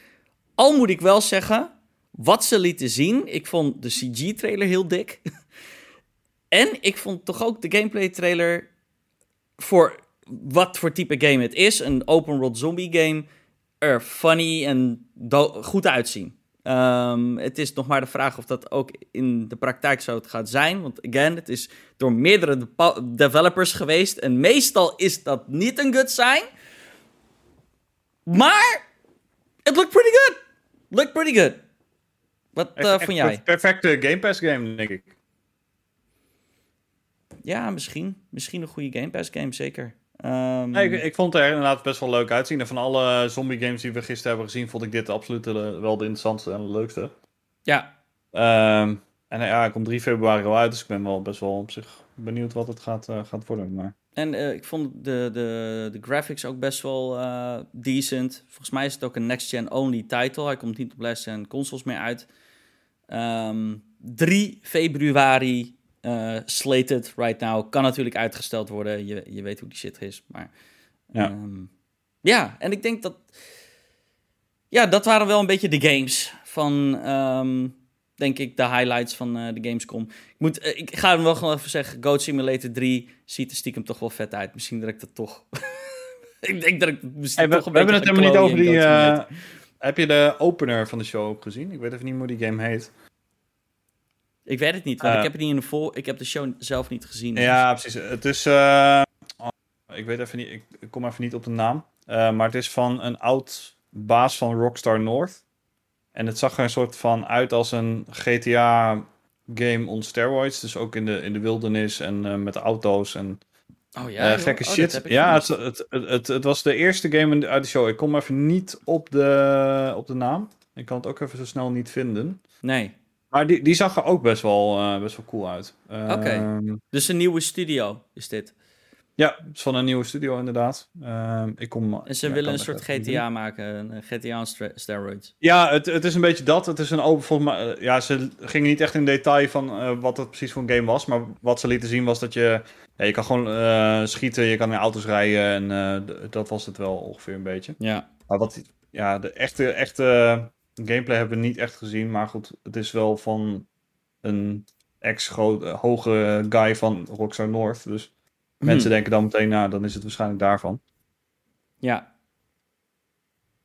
[SPEAKER 1] Al moet ik wel zeggen, wat ze lieten zien, ik vond de CG-trailer heel dik. en ik vond toch ook de gameplay-trailer voor wat voor type game het is, een open-world zombie game, er funny en goed uitzien. Ehm, het is nog maar de vraag of dat ook in de praktijk zo het gaat zijn. Want again, het is door meerdere developers geweest. En meestal is dat niet een good sign. Maar it looked pretty good. Looked pretty good. Wat eh
[SPEAKER 2] echt
[SPEAKER 1] vond jij?
[SPEAKER 2] per- Perfecte Game Pass game, denk ik.
[SPEAKER 1] Ja, misschien. Misschien een goede Game Pass game, zeker. Ehm,
[SPEAKER 2] Nee, ik, ik vond het er inderdaad best wel leuk uitzien. En van alle zombie games die we gisteren hebben gezien, vond ik dit absoluut de- wel de interessantste en de leukste.
[SPEAKER 1] Ja,
[SPEAKER 2] Ehm, en ja, hij komt 3 februari al uit, dus ik ben wel best wel op zich benieuwd wat het gaat, eh, gaat worden. Maar
[SPEAKER 1] en eh, ik vond de, de, de graphics ook best wel eh, decent. Volgens mij is het ook een next-gen only title. Hij komt niet op last-gen consoles meer uit. Ehm 3 februari eh, slated right now. Kan natuurlijk uitgesteld worden. Je, je weet hoe die shit is. Maar
[SPEAKER 2] Ja.
[SPEAKER 1] Ehm, ja, en ik denk dat... Ja, dat waren wel een beetje de games van... ehm, denk ik, de highlights van eh, de Gamescom. Ik, moet, eh, ik ga hem wel gewoon even zeggen. Goat Simulator 3 ziet er stiekem toch wel vet uit. Misschien dat ik dat toch... ik denk dat ik misschien
[SPEAKER 2] Hey, we,
[SPEAKER 1] toch
[SPEAKER 2] we hebben het helemaal niet over die... heb je de opener van de show ook gezien? Ik weet even niet meer hoe die game heet.
[SPEAKER 1] Ik weet het niet, want
[SPEAKER 2] eh,
[SPEAKER 1] ik heb het niet in de vol... Ik heb de show zelf niet gezien. dus-
[SPEAKER 2] Ja, precies. Het is... eh, oh, ik weet even niet... Ik, kom even niet op de naam. Eh, maar het is van een oud baas van Rockstar North. En het zag er een soort van uit als een GTA game on steroids. Dus ook in de, in de wildernis en eh, met auto's en
[SPEAKER 1] Oh
[SPEAKER 2] ja, gekke
[SPEAKER 1] Oh,
[SPEAKER 2] shit. Ja, het, het, het, het, was de eerste game uit de show. Ik kom even niet op de, op de naam. Ik kan het ook even zo snel niet vinden.
[SPEAKER 1] Nee.
[SPEAKER 2] Maar die, die zag er ook best wel, eh, best wel cool uit.
[SPEAKER 1] Oké.
[SPEAKER 2] Ehm,
[SPEAKER 1] Dus een nieuwe studio is dit.
[SPEAKER 2] Ja, het is van een nieuwe studio inderdaad. Ehm, ik kom,
[SPEAKER 1] En ze
[SPEAKER 2] ja,
[SPEAKER 1] willen een soort GTA maken. Een GTA steroids.
[SPEAKER 2] Ja, het, het is een beetje dat. Het is een open, volgens mij, eh, ja, ze gingen niet echt in detail van eh, wat het precies voor een game was. Maar wat ze lieten zien was dat je, ja, je kan gewoon schieten, je kan in auto's rijden en dat was het wel ongeveer een beetje.
[SPEAKER 1] Ja.
[SPEAKER 2] Maar wat, ja, de echte, echte gameplay hebben we niet echt gezien. Maar goed, het is wel van een ex-hoge guy van Rockstar North. Dus mensen denken dan meteen, nou, dan is het waarschijnlijk daarvan.
[SPEAKER 1] Ja.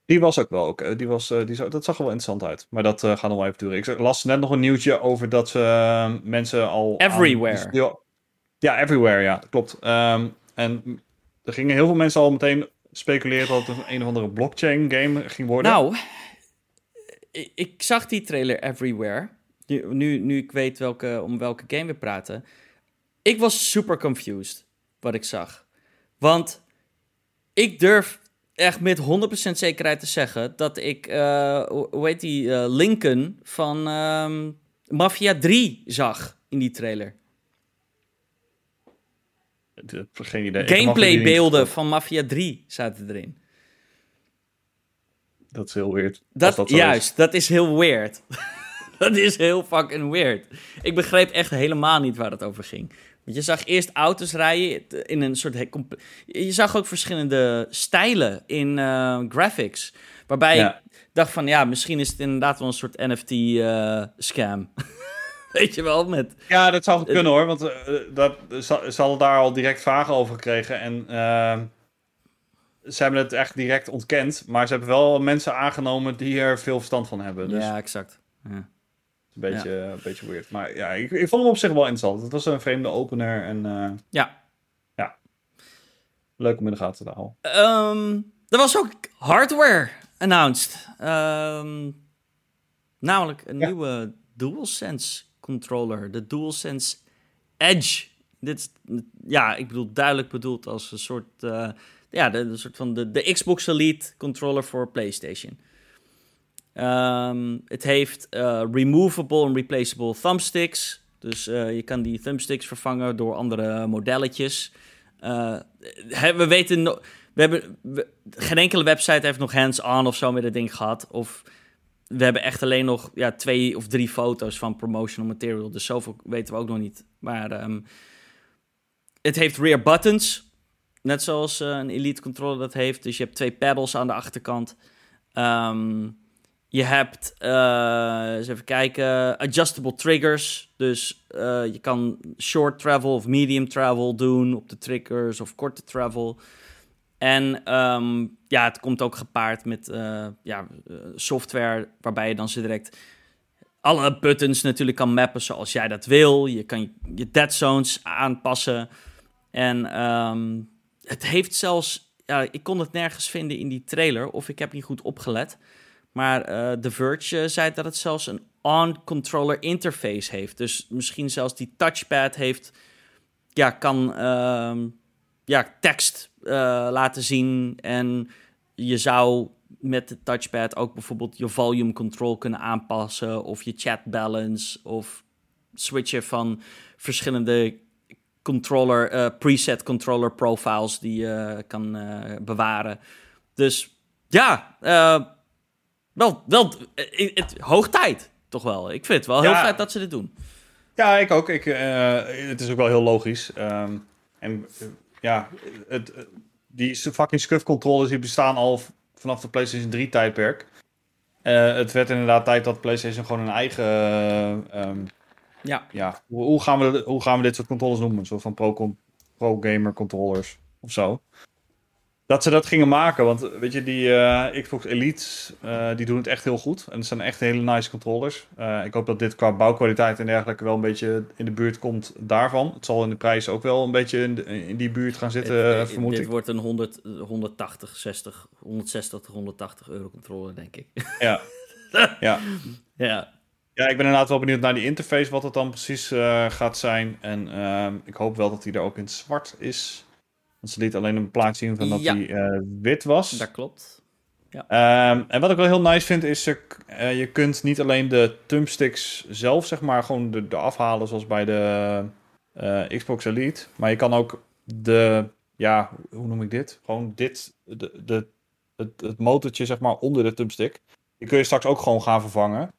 [SPEAKER 2] Die was ook wel. Die was, eh, die zag, dat zag er wel interessant uit. Maar dat eh, gaat nog wel even duren. Ik las net nog een nieuwtje over dat ze eh, mensen al... aan-
[SPEAKER 1] Everywhere.
[SPEAKER 2] ja, ja, everywhere, ja. Klopt. Ehm, en er gingen heel veel mensen al meteen speculeren dat het een, een of andere blockchain game ging worden.
[SPEAKER 1] Nou, ik, ik zag die trailer Everywhere. Nu, nu, nu ik weet welke, om welke game we praten. Ik was super confused wat ik zag. Want ik durf echt met 100% zekerheid te zeggen dat ik, eh, hoe heet die, eh, Lincoln van ehm, Mafia 3 zag in die trailer.
[SPEAKER 2] Geen idee.
[SPEAKER 1] Gameplay beelden van Mafia 3 zaten erin.
[SPEAKER 2] Dat is heel weird.
[SPEAKER 1] Dat,
[SPEAKER 2] dat zo is.
[SPEAKER 1] juist, dat is heel weird. dat is heel fucking weird. Ik begreep echt helemaal niet waar het over ging. Want je zag eerst auto's rijden in een soort... Je zag ook verschillende stijlen in uh, graphics. Waarbij ik dacht van, ja, misschien is het inderdaad wel een soort NFT-scam. Uh, Weet je wel, met...
[SPEAKER 2] Ja, dat zou kunnen hoor, want uh, dat, ze hadden daar al direct vragen over gekregen. En ze hebben het echt direct ontkend. Maar ze hebben wel mensen aangenomen die er veel verstand van hebben. Dus...
[SPEAKER 1] Ja, exact. Ja.
[SPEAKER 2] Een beetje, een beetje weird. Maar ja, ik, ik vond hem op zich wel interessant. Het was een vreemde opener en... Uh,
[SPEAKER 1] ja.
[SPEAKER 2] Ja. Leuk om in de gaten te houden.
[SPEAKER 1] Um, er was ook hardware announced. Um, namelijk een nieuwe DualSense controller. De DualSense Edge. Dit ja, ik bedoel duidelijk bedoeld als een soort... Uh, ja, de, soort van de, de Xbox Elite controller voor PlayStation. Um, het heeft uh, removable en replaceable thumbsticks. Dus uh, je kan die thumbsticks vervangen door andere modelletjes. Uh, we weten, we hebben, geen enkele website heeft nog hands-on of zo met het ding gehad. Of we hebben echt alleen nog ja, twee of drie foto's van promotional material. Dus zoveel weten we ook nog niet. Maar um, het heeft rear buttons. Net zoals een Elite controller dat heeft. Dus je hebt twee paddles aan de achterkant. Um, je hebt, uh, eens even kijken, adjustable triggers. Dus uh, je kan short travel of medium travel doen op de triggers of korte travel. En um, ja, het komt ook gepaard met ja, software waarbij je dan ze direct alle buttons natuurlijk kan mappen zoals jij dat wil. Je kan je dead zones aanpassen. En um, het heeft zelfs, ik kon het nergens vinden in die trailer of ik heb niet goed opgelet. Maar uh, The Verge uh, zei dat het zelfs een on-controller interface heeft. Dus misschien zelfs die touchpad heeft, ja, kan uh, ja, tekst uh, laten zien. En je zou met de touchpad ook bijvoorbeeld je volume control kunnen aanpassen. Of je chat balance. Of switchen van verschillende controller, preset controller profiles die je kan bewaren. Dus ja, wel, wel het, hoog tijd, toch wel. Ik vind het wel heel ja. vet dat ze dit doen.
[SPEAKER 2] Ja, ik ook. Ik, het is ook wel heel logisch. Um, en ja, het, die fucking scuff controllers die bestaan al vanaf de PlayStation 3 tijdperk. Uh, het werd inderdaad tijd dat PlayStation gewoon een eigen. Um,
[SPEAKER 1] ja.
[SPEAKER 2] ja hoe, hoe, gaan we, hoe gaan we dit soort controllers noemen? Zo van pro, pro gamer controllers of zo dat ze dat gingen maken. Want weet je, die uh, Xbox Elite, uh, die doen het echt heel goed. En het zijn echt hele nice controllers. Uh, ik hoop dat dit qua bouwkwaliteit en dergelijke wel een beetje in de buurt komt daarvan. Het zal in de prijs ook wel een beetje in, de, in die buurt gaan zitten, het, vermoed
[SPEAKER 1] dit
[SPEAKER 2] ik.
[SPEAKER 1] wordt een 100, 180, 60, 160 tot 180 euro controller, denk ik.
[SPEAKER 2] Ja. ja.
[SPEAKER 1] ja.
[SPEAKER 2] Ja, ik ben inderdaad wel benieuwd naar die interface, wat het dan precies gaat zijn. En ehm, ik hoop wel dat die er ook in zwart is. Want ze liet alleen een plaats zien van dat hij uh, wit was.
[SPEAKER 1] Dat klopt. Ja.
[SPEAKER 2] Um, en wat ik wel heel nice vind is, uh, je kunt niet alleen de thumbsticks zelf, zeg maar, gewoon de, de afhalen zoals bij de Xbox Elite. Maar je kan ook de, ja, hoe noem ik dit? Gewoon dit, de, de, het, het motortje, zeg maar, onder de thumbstick. Die kun je straks ook gewoon gaan vervangen.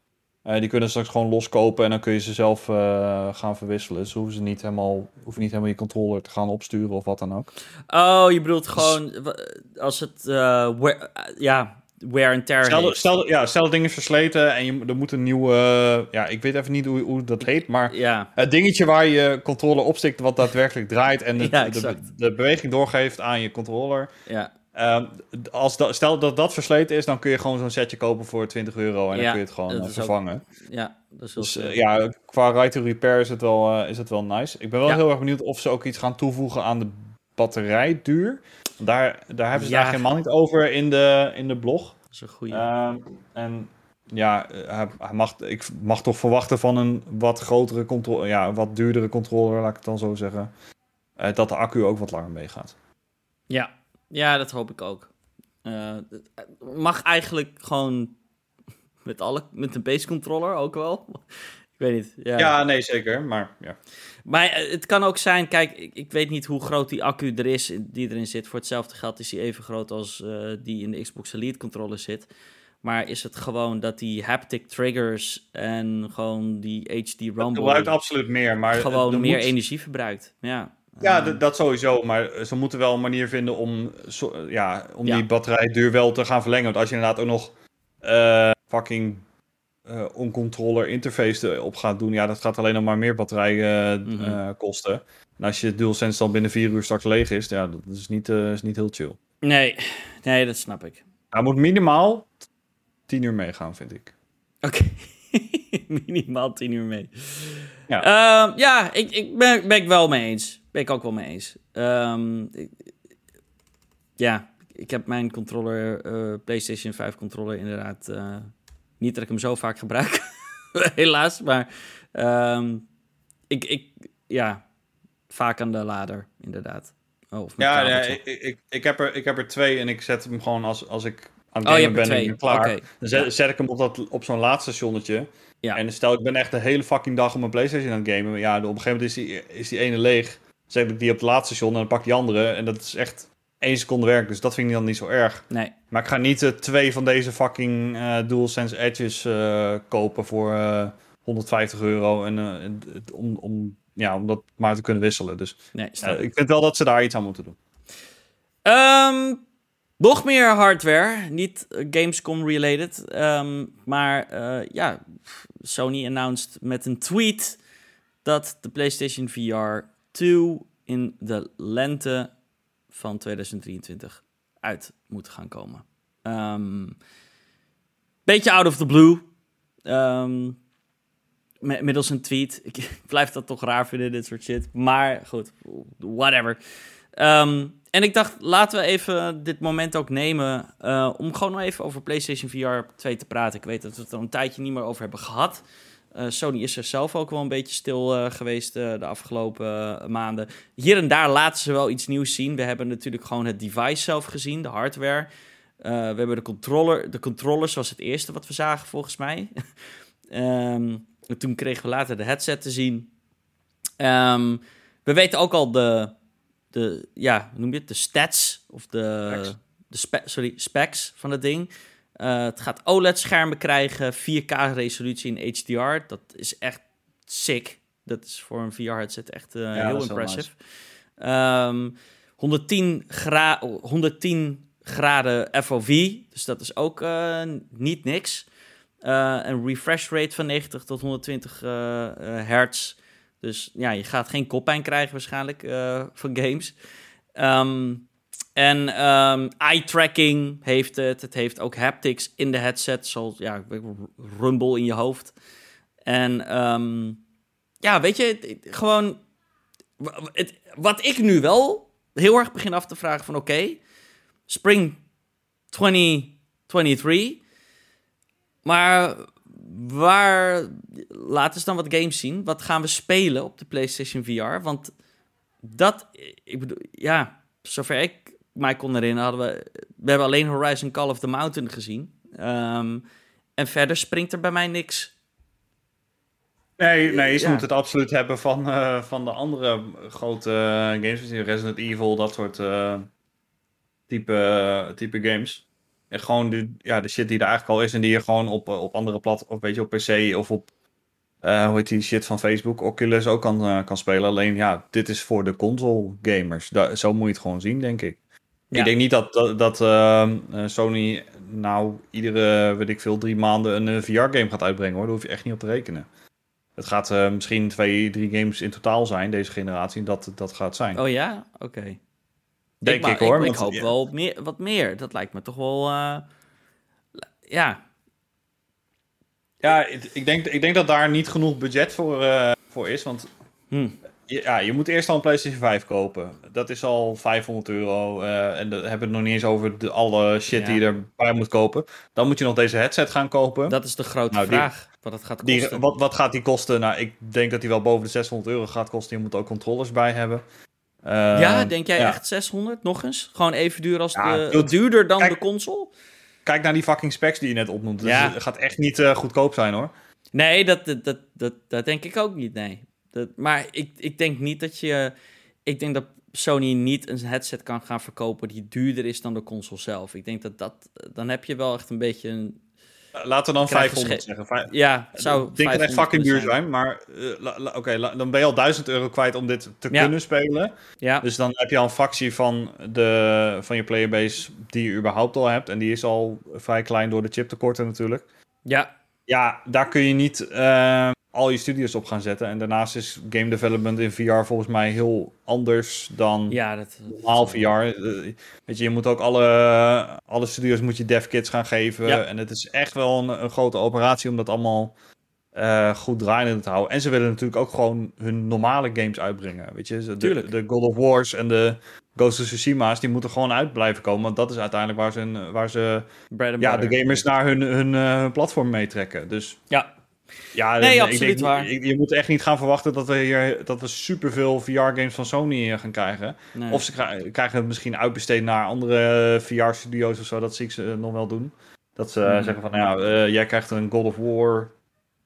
[SPEAKER 2] Uh, die kunnen straks gewoon loskopen en dan kun je ze zelf uh, gaan verwisselen. Dus hoeven ze niet helemaal, hoef je niet helemaal je controller te gaan opsturen of wat dan ook.
[SPEAKER 1] Oh, je bedoelt gewoon als het uh, wear, ja, wear and tear
[SPEAKER 2] stel, stel, ja, stel het ding is versleten en je, er moet een nieuwe... ja, ik weet even niet hoe, hoe dat heet, maar
[SPEAKER 1] ja.
[SPEAKER 2] het dingetje waar je controller opstikt wat daadwerkelijk draait en ja, de, de, beweging doorgeeft aan je controller.
[SPEAKER 1] Ja.
[SPEAKER 2] Um, als dat, stel dat dat versleten is, dan kun je gewoon zo'n setje kopen voor 20 euro en
[SPEAKER 1] ja,
[SPEAKER 2] dan kun je het gewoon uh, vervangen.
[SPEAKER 1] Ook, ja, dat is
[SPEAKER 2] dus uh, ja, qua right to repair is het wel, uh, is het wel nice. Ik ben wel ja. heel erg benieuwd of ze ook iets gaan toevoegen aan de batterijduur. Daar, daar hebben ze ja. daar helemaal niet over in de, in de blog.
[SPEAKER 1] Dat is een goede.
[SPEAKER 2] Um, en ja, hij, hij mag, ik mag toch verwachten van een wat grotere controle, ja, wat duurdere controller, laat ik het dan zo zeggen. dat de accu ook wat langer meegaat.
[SPEAKER 1] Ja, ja, dat hoop ik ook. Uh, mag eigenlijk gewoon met, alle, met een base controller ook wel. ik weet niet. Ja.
[SPEAKER 2] ja, nee, zeker. Maar, ja.
[SPEAKER 1] maar het kan ook zijn, kijk, ik, ik, weet niet hoe groot die accu er is die erin zit. Voor hetzelfde geld is die even groot als uh, die in de Xbox Elite controller zit. Maar is het gewoon dat die haptic triggers en gewoon die HD
[SPEAKER 2] Het
[SPEAKER 1] Rumble
[SPEAKER 2] gebruikt absoluut meer, maar...
[SPEAKER 1] gewoon
[SPEAKER 2] er
[SPEAKER 1] meer
[SPEAKER 2] moet-
[SPEAKER 1] energie verbruikt? Ja.
[SPEAKER 2] Ja,
[SPEAKER 1] Eh,
[SPEAKER 2] d- dat sowieso. Maar ze moeten wel een manier vinden om, zo- ja, om
[SPEAKER 1] Ja.
[SPEAKER 2] die batterijduur wel te gaan verlengen. Want als je inderdaad ook nog eh, fucking eh on-controller interface erop gaat doen, ja, dat gaat alleen nog maar meer batterij eh,
[SPEAKER 1] Mhm.
[SPEAKER 2] eh, kosten. En als je DualSense dan binnen vier uur straks leeg is, ja, dat is niet, eh, is niet heel chill.
[SPEAKER 1] Nee, nee, dat snap ik.
[SPEAKER 2] Hij moet minimaal 10 uur meegaan, vind ik.
[SPEAKER 1] Oké. Minimaal 10 uur mee.
[SPEAKER 2] Ja.
[SPEAKER 1] Ja, ja ik, ik ben, ben ik wel mee eens. Ben ik ook wel mee eens. Ehm, ik- ja, ik heb mijn controller, eh, PlayStation 5 controller inderdaad. eh, niet dat ik hem zo vaak gebruik, helaas. Maar ehm, ik, ik, ja, vaak aan de lader, inderdaad. Oh, of
[SPEAKER 2] Ja, nee, ik, ik, ik, heb er, ik heb er twee en ik zet hem gewoon als, als ik aan het
[SPEAKER 1] Oh,
[SPEAKER 2] ben
[SPEAKER 1] twee.
[SPEAKER 2] klaar. Dan zet,
[SPEAKER 1] Ja.
[SPEAKER 2] zet ik hem op, dat, op zo'n laadstationnetje.
[SPEAKER 1] Ja.
[SPEAKER 2] En stel, ik ben echt de hele fucking dag op mijn PlayStation aan het gamen. Ja, op een gegeven moment is die, is die ene leeg. Zet ik die op het laadstation en dan pak ik die andere. En dat is echt één seconde werk. Dus dat vind ik dan niet zo erg.
[SPEAKER 1] Nee,
[SPEAKER 2] Maar ik ga niet eh, twee van deze fucking eh DualSense Edges eh, kopen voor eh, 150 euro. En, om, om, ja, om dat maar te kunnen wisselen. Dus
[SPEAKER 1] nee, ik.
[SPEAKER 2] vind wel dat ze daar iets aan moeten doen.
[SPEAKER 1] Ehm, nog meer hardware, niet eh, Gamescom related, ehm, maar ja, Sony announced met een tweet dat de PlayStation VR 2 in de lente van 2023 uit moet gaan komen. Ehm, beetje out of the blue. Ehm, middels een tweet. Ik blijf dat toch raar vinden, dit soort shit. Maar goed, whatever. Ehm, en ik dacht, laten we even dit moment ook nemen eh, om gewoon nog even over PlayStation VR 2 te praten. Ik weet dat we het er een tijdje niet meer over hebben gehad. Eh, Sony is er zelf ook wel een beetje stil eh, geweest eh, de afgelopen maanden. Hier en daar laten ze wel iets nieuws zien. We hebben natuurlijk gewoon het device zelf gezien, de hardware. We hebben de controller. De controllers was het eerste wat we zagen, volgens mij. En toen kregen we later de headset te zien. Ehm, we weten ook al de, de, ja, hoe noem je het? De stats of de,
[SPEAKER 2] Specs.
[SPEAKER 1] de spe- sorry, specs van het ding. Eh, het gaat OLED-schermen krijgen, 4K-resolutie in HDR. Dat is echt sick. Dat is voor een VR-headset echt eh, heel impressive. Ehm, 110, gra 110 graden FOV, dus dat is ook eh, niet niks. Een refresh rate van 90 tot 120 eh, eh, hertz. Dus ja, je gaat geen koppijn krijgen waarschijnlijk van games. Ehm, en ehm, eye tracking heeft het. Het heeft ook haptics in de headset, zoals ja, rumble in je hoofd. En ehm, ja, weet je, gewoon het, wat ik nu wel heel erg begin af te vragen van oké, Spring 2023, maar waar laten ze dan wat games zien? Wat gaan we spelen op de PlayStation VR? Want dat, ik bedoel, ja, zover ik mij kon herinneren, hadden we, we hebben alleen Horizon Call of the Mountain gezien. Ehm, en verder springt er bij mij niks.
[SPEAKER 2] Nee, nee ze
[SPEAKER 1] Ja.
[SPEAKER 2] moeten het absoluut hebben van, eh, van de andere grote games. Resident Evil, dat soort eh, type, eh, type games. En gewoon de, ja, de shit die er eigenlijk al is en die je gewoon op, op andere plat, of weet je, op PC of op, eh, hoe heet die shit van Facebook, Oculus ook kan, kan spelen. Alleen ja, dit is voor de console gamers. Da- zo moet je het gewoon zien, denk ik.
[SPEAKER 1] Ja.
[SPEAKER 2] Ik denk niet dat, dat, dat ehm, eh, Sony nou iedere, weet ik veel, drie maanden een VR-game gaat uitbrengen hoor. Daar hoef je echt niet op te rekenen. Het gaat eh, misschien twee, drie games in totaal zijn, deze generatie, dat dat gaat zijn.
[SPEAKER 1] Oh ja? Oké.
[SPEAKER 2] denk
[SPEAKER 1] maar-
[SPEAKER 2] ik hoor.
[SPEAKER 1] Ik,
[SPEAKER 2] want-
[SPEAKER 1] hoop
[SPEAKER 2] ja.
[SPEAKER 1] wel meer, wat meer. Dat lijkt me toch wel... eh, ja,
[SPEAKER 2] Ja, ik ik denk, ik denk dat daar niet genoeg budget voor, eh, voor is. Want
[SPEAKER 1] Hm.
[SPEAKER 2] Je- ja, je moet eerst al een PlayStation 5 kopen. Dat is al 500 euro. eh, en dan hebben we het nog niet eens over de, alle shit
[SPEAKER 1] Ja.
[SPEAKER 2] die je erbij moet kopen. Dan moet je nog deze headset gaan kopen.
[SPEAKER 1] dat is de grote
[SPEAKER 2] Nou, die-
[SPEAKER 1] vraag. Wat het gaat
[SPEAKER 2] Die,
[SPEAKER 1] kosten.
[SPEAKER 2] wat, wat gaat die kosten? Nou, ik denk dat die wel boven de 600 euro gaat kosten. Je moet ook controllers bij hebben.
[SPEAKER 1] Ja, denk jij
[SPEAKER 2] ja.
[SPEAKER 1] echt 600? Nog eens? Gewoon even duur als
[SPEAKER 2] Ja,
[SPEAKER 1] de...
[SPEAKER 2] dude,
[SPEAKER 1] duurder dan
[SPEAKER 2] kijk-
[SPEAKER 1] de console?
[SPEAKER 2] Kijk naar die fucking specs die je net opnoemt. Dus
[SPEAKER 1] Ja.
[SPEAKER 2] Het gaat echt niet eh, goedkoop zijn hoor.
[SPEAKER 1] Nee, dat, dat, dat, dat, dat denk ik ook niet, nee. Dat, maar ik, ik denk niet dat je... Ik denk dat Sony niet een headset kan gaan verkopen die duurder is dan de console zelf. Ik denk dat dat... Dan heb je wel echt een beetje een
[SPEAKER 2] Laten we dan
[SPEAKER 1] Krijg je
[SPEAKER 2] 500 zeggen. Vij-
[SPEAKER 1] Ja, zou
[SPEAKER 2] Ik denk dat het echt
[SPEAKER 1] 500
[SPEAKER 2] fucking duur zijn, maar eh, oké, dan ben je al 1000 euro kwijt om dit te
[SPEAKER 1] Ja.
[SPEAKER 2] kunnen spelen.
[SPEAKER 1] Ja,
[SPEAKER 2] Dus dan heb je al een fractie van, de, van je playerbase die je überhaupt al hebt. En die is al vrij klein door de chiptekorten natuurlijk.
[SPEAKER 1] ja,
[SPEAKER 2] Ja, daar kun je niet eh, al je studios op gaan zetten. En daarnaast is game development in VR volgens mij heel anders dan
[SPEAKER 1] ja, dat...
[SPEAKER 2] normaal VR. Eh, weet je, je moet ook alle, alle studios moet je dev kits gaan geven.
[SPEAKER 1] Ja.
[SPEAKER 2] En het is echt wel een, een grote operatie om dat allemaal eh, goed draaiende te houden. En ze willen natuurlijk ook gewoon hun normale games uitbrengen. Weet je, de,
[SPEAKER 1] Tuurlijk.
[SPEAKER 2] de God of Wars en de Ghost of Tsushima's, die moeten gewoon uit blijven komen. Want dat is uiteindelijk waar ze, waar ze ja, de gamers naar hun, hun, eh, hun platform meetrekken. Dus
[SPEAKER 1] Ja,
[SPEAKER 2] ja,
[SPEAKER 1] Nee,
[SPEAKER 2] ik
[SPEAKER 1] absoluut
[SPEAKER 2] denk,
[SPEAKER 1] waar.
[SPEAKER 2] Je, je moet echt niet gaan verwachten dat we hier dat we superveel VR-games van Sony eh, gaan krijgen.
[SPEAKER 1] nee.
[SPEAKER 2] Of ze kri- krijgen het misschien uitbesteed naar andere VR-studio's of zo. Dat zie ik ze eh, nog wel doen. Dat ze eh,
[SPEAKER 1] Mhm.
[SPEAKER 2] zeggen van, nou ja, eh, jij krijgt een God of War.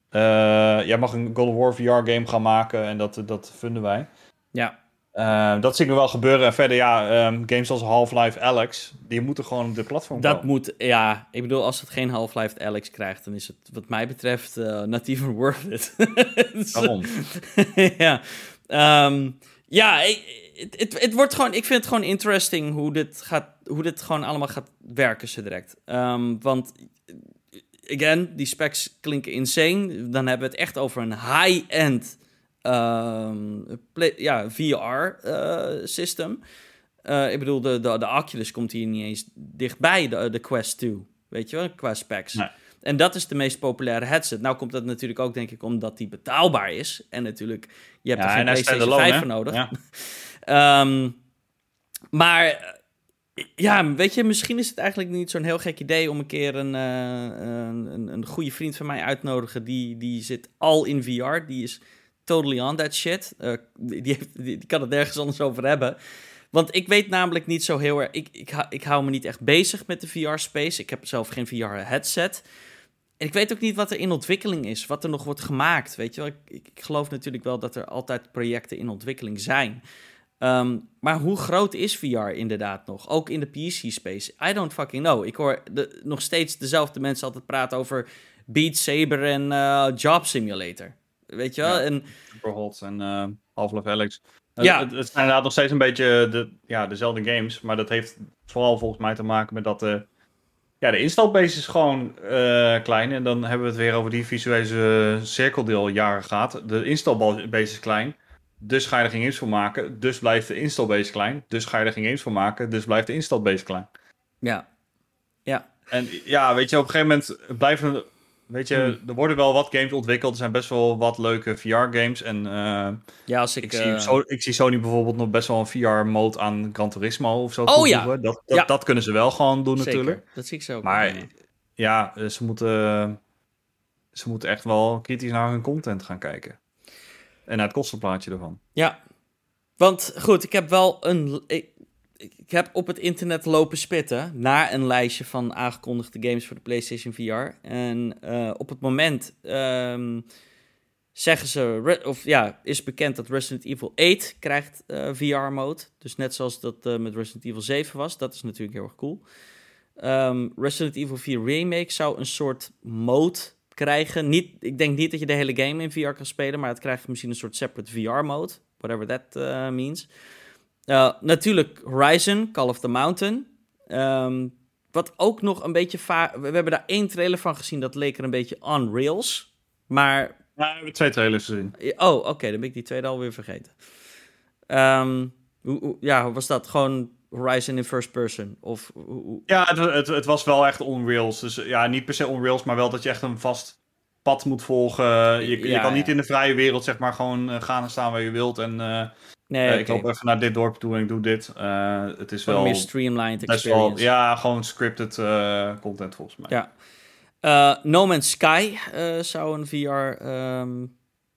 [SPEAKER 2] eh, jij mag een God of War VR-game gaan maken en dat, dat vinden wij.
[SPEAKER 1] ja,
[SPEAKER 2] Eh, dat zie ik nog wel gebeuren. En verder, ja, ehm, games als Half-Life Alex, die moeten gewoon op de platform
[SPEAKER 1] dat
[SPEAKER 2] komen.
[SPEAKER 1] moet... Ja, ik bedoel, als het geen Half-Life Alex krijgt, dan is het wat mij betreft eh not even worth it.
[SPEAKER 2] Waarom?
[SPEAKER 1] ja, Ehm, ja ik- het, het, het wordt gewoon, ik vind het gewoon interesting hoe dit, gaat, hoe dit gewoon allemaal gaat werken zo direct. Ehm, want, again, die specs klinken insane. Dan hebben we het echt over een high-end ehm, play- ja, VR-system. Eh, ik bedoel, de, de, de Oculus komt hier niet eens dichtbij, de, de Quest 2. Weet je wel, qua specs.
[SPEAKER 2] Nee.
[SPEAKER 1] En dat is de meest populaire headset. Nou komt dat natuurlijk ook, denk ik, omdat die betaalbaar is. En natuurlijk, je hebt
[SPEAKER 2] Ja,
[SPEAKER 1] er geen PlayStation
[SPEAKER 2] standalone,
[SPEAKER 1] 5
[SPEAKER 2] hè?
[SPEAKER 1] voor nodig.
[SPEAKER 2] Ja.
[SPEAKER 1] Ehm, maar eh, ja, weet je, misschien is het eigenlijk niet zo'n heel gek idee om een keer een, eh, een, een, een goede vriend van mij uit te nodigen. Die, die zit al in VR. Die is totally on that shit. Eh, die, die, kan het nergens anders over hebben. Want ik weet namelijk niet zo heel erg. Ik, ik, ik hou me niet echt bezig met de VR-space. Ik heb zelf geen VR-headset. En ik weet ook niet wat er in ontwikkeling is, wat er nog wordt gemaakt. Weet je wel, ik, ik, geloof natuurlijk wel dat er altijd projecten in ontwikkeling zijn. Ehm, maar hoe groot is VR inderdaad nog? Ook in de PC-space? I don't fucking know. Ik hoor nog steeds dezelfde mensen altijd praten over Beat Saber en eh, Job Simulator. Weet je wel?
[SPEAKER 2] Ja.
[SPEAKER 1] En
[SPEAKER 2] Superhot en eh Half-Life Alex.
[SPEAKER 1] Ja.
[SPEAKER 2] Het, het zijn inderdaad nog steeds een beetje de, ja, dezelfde games. Maar dat heeft vooral volgens mij te maken met dat de, ja, de installbase is gewoon eh, klein. En dan hebben we het weer over die visuele cirkel die al jaren gaat. De installbase is klein. Dus ga je er geen games voor maken. Dus blijft de installbase klein. Dus ga je er geen games voor maken. Dus blijft de installbase klein.
[SPEAKER 1] ja, ja,
[SPEAKER 2] En ja, weet je, op een gegeven moment blijven. Weet je,
[SPEAKER 1] Hmm.
[SPEAKER 2] er worden wel wat games ontwikkeld. Er zijn best wel wat leuke VR-games. En eh,
[SPEAKER 1] ja, als ik...
[SPEAKER 2] ik,
[SPEAKER 1] eh,
[SPEAKER 2] zie, so- ik zie Sony bijvoorbeeld nog best wel een VR-mode aan Gran Turismo of zo.
[SPEAKER 1] Oh, ja.
[SPEAKER 2] Dat, dat,
[SPEAKER 1] Ja.
[SPEAKER 2] dat kunnen ze wel gewoon doen
[SPEAKER 1] zeker,
[SPEAKER 2] natuurlijk.
[SPEAKER 1] dat zie ik zo.
[SPEAKER 2] Maar
[SPEAKER 1] wel,
[SPEAKER 2] ja, eh, ze moeten, ze moeten echt wel kritisch naar hun content gaan kijken. En naar het kostenplaatje ervan.
[SPEAKER 1] Ja, want goed, ik heb wel een. Ik, ik heb op het internet lopen spitten naar een lijstje van aangekondigde games voor de PlayStation VR. En eh, op het moment ehm, zeggen ze, of ja, is bekend dat Resident Evil 8 krijgt eh, VR-mode. Dus net zoals dat eh, met Resident Evil 7 was. Dat is natuurlijk heel erg cool. Ehm, Resident Evil 4 Remake zou een soort mode krijgen. Niet, ik denk niet dat je de hele game in VR kan spelen, maar het krijgt misschien een soort separate VR-mode. Whatever that means. Uh, natuurlijk Horizon, Call of the Mountain. Ehm, wat ook nog een beetje vaak... We, we hebben daar één trailer van gezien, dat leek er een beetje on rails. Maar...
[SPEAKER 2] Ja, we hebben twee trailers gezien.
[SPEAKER 1] Oh, oké, dan ben ik die tweede alweer vergeten. Ehm, hoe, hoe- ja, hoe was dat? Gewoon Horizon in first person? Of hoe-
[SPEAKER 2] Ja, het, het, het was wel echt on rails. Dus ja, niet per se on rails, maar wel dat je echt een vast pad moet volgen. Je, je
[SPEAKER 1] Ja,
[SPEAKER 2] kan niet
[SPEAKER 1] ja.
[SPEAKER 2] in de vrije wereld zeg maar gewoon eh, gaan en staan waar je wilt. En eh,
[SPEAKER 1] Nee,
[SPEAKER 2] eh, ik loop even naar dit dorp toe en ik doe dit. Eh, het is wel
[SPEAKER 1] een meer streamlined experience.
[SPEAKER 2] wel, ja, gewoon scripted eh, content volgens mij.
[SPEAKER 1] Ja. No Man's Sky zou een VR. ehm,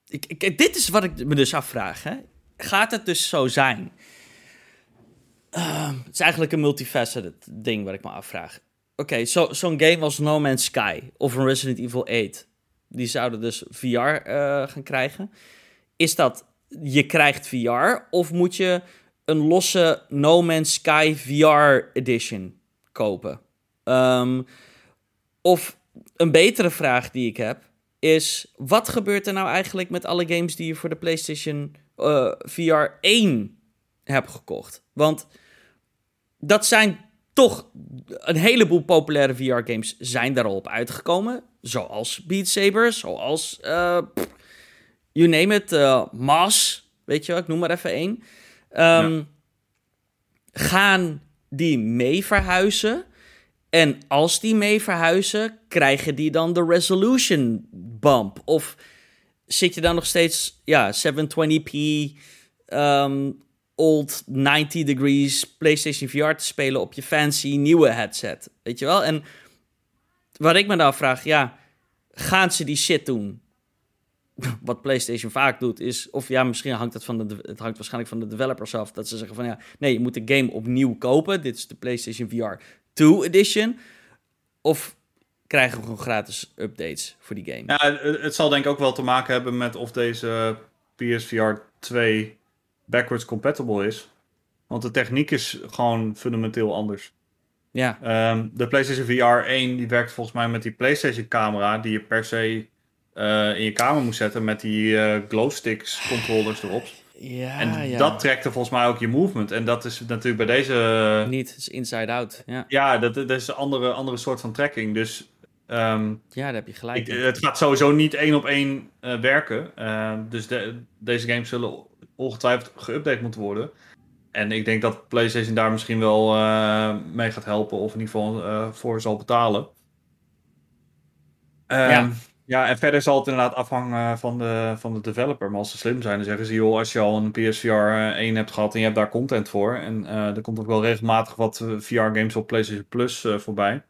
[SPEAKER 1] ik, ik, dit is wat ik me dus afvraag. Hè? Gaat het dus zo zijn? Ehm, het is eigenlijk een multifaceted ding wat ik me afvraag. Oké, zo- zo'n game als No Man's Sky of een Resident Evil 8, die zouden dus VR gaan krijgen. Is dat je krijgt VR of moet je een losse No Man's Sky VR edition kopen? Ehm, of een betere vraag die ik heb is: wat gebeurt er nou eigenlijk met alle games die je voor de PlayStation uh, VR 1 hebt gekocht? Want dat zijn toch een heleboel populaire VR-games zijn daar al op uitgekomen. Zoals Beat Saber, zoals uh, you name it, uh, Mas, weet je wel, ik noem maar even één. Um, Gaan die mee verhuizen? En als die mee verhuizen, krijgen die dan de resolution bump? Of zit je dan nog steeds ja, 720p, um, old 90 degrees PlayStation VR te spelen op je fancy nieuwe headset? Weet je wel? En wat ik me dan vraag, ja, gaan ze die shit doen? Wat PlayStation vaak doet, is, of ja, misschien hangt het van de, het hangt waarschijnlijk van de developers af, dat ze zeggen van ja, nee, je moet de game opnieuw kopen. Dit is de PlayStation VR 2 Edition. Of krijgen we gewoon gratis updates voor die game?
[SPEAKER 2] Ja, het zal denk ik ook wel te maken hebben met of deze PSVR 2 backwards compatible is. Want de techniek is gewoon fundamenteel anders.
[SPEAKER 1] Ja.
[SPEAKER 2] Um, de PlayStation VR 1 die werkt volgens mij met die PlayStation camera die je per se uh, in je kamer moest zetten met die uh, glow sticks controllers erop.
[SPEAKER 1] Ja,
[SPEAKER 2] en
[SPEAKER 1] ja.
[SPEAKER 2] dat trekte volgens mij ook je movement. En dat is natuurlijk bij deze...
[SPEAKER 1] Niet, het is inside out. Ja,
[SPEAKER 2] ja dat, dat is een andere, andere soort van trekking. Dus um,
[SPEAKER 1] ja, daar heb je gelijk.
[SPEAKER 2] Ik, het gaat sowieso niet één op één uh, werken. Uh, dus de, deze games zullen ongetwijfeld geüpdate moeten worden. En ik denk dat PlayStation daar misschien wel uh, mee gaat helpen. Of in ieder geval voor zal betalen. Um, ja, en verder zal het inderdaad afhangen van de, van de developer. Maar als ze slim zijn, dan zeggen ze... joh, als je al een PSVR 1 hebt gehad en je hebt daar content voor... en uh, er komt ook wel regelmatig wat VR-games op PlayStation Plus uh, voorbij.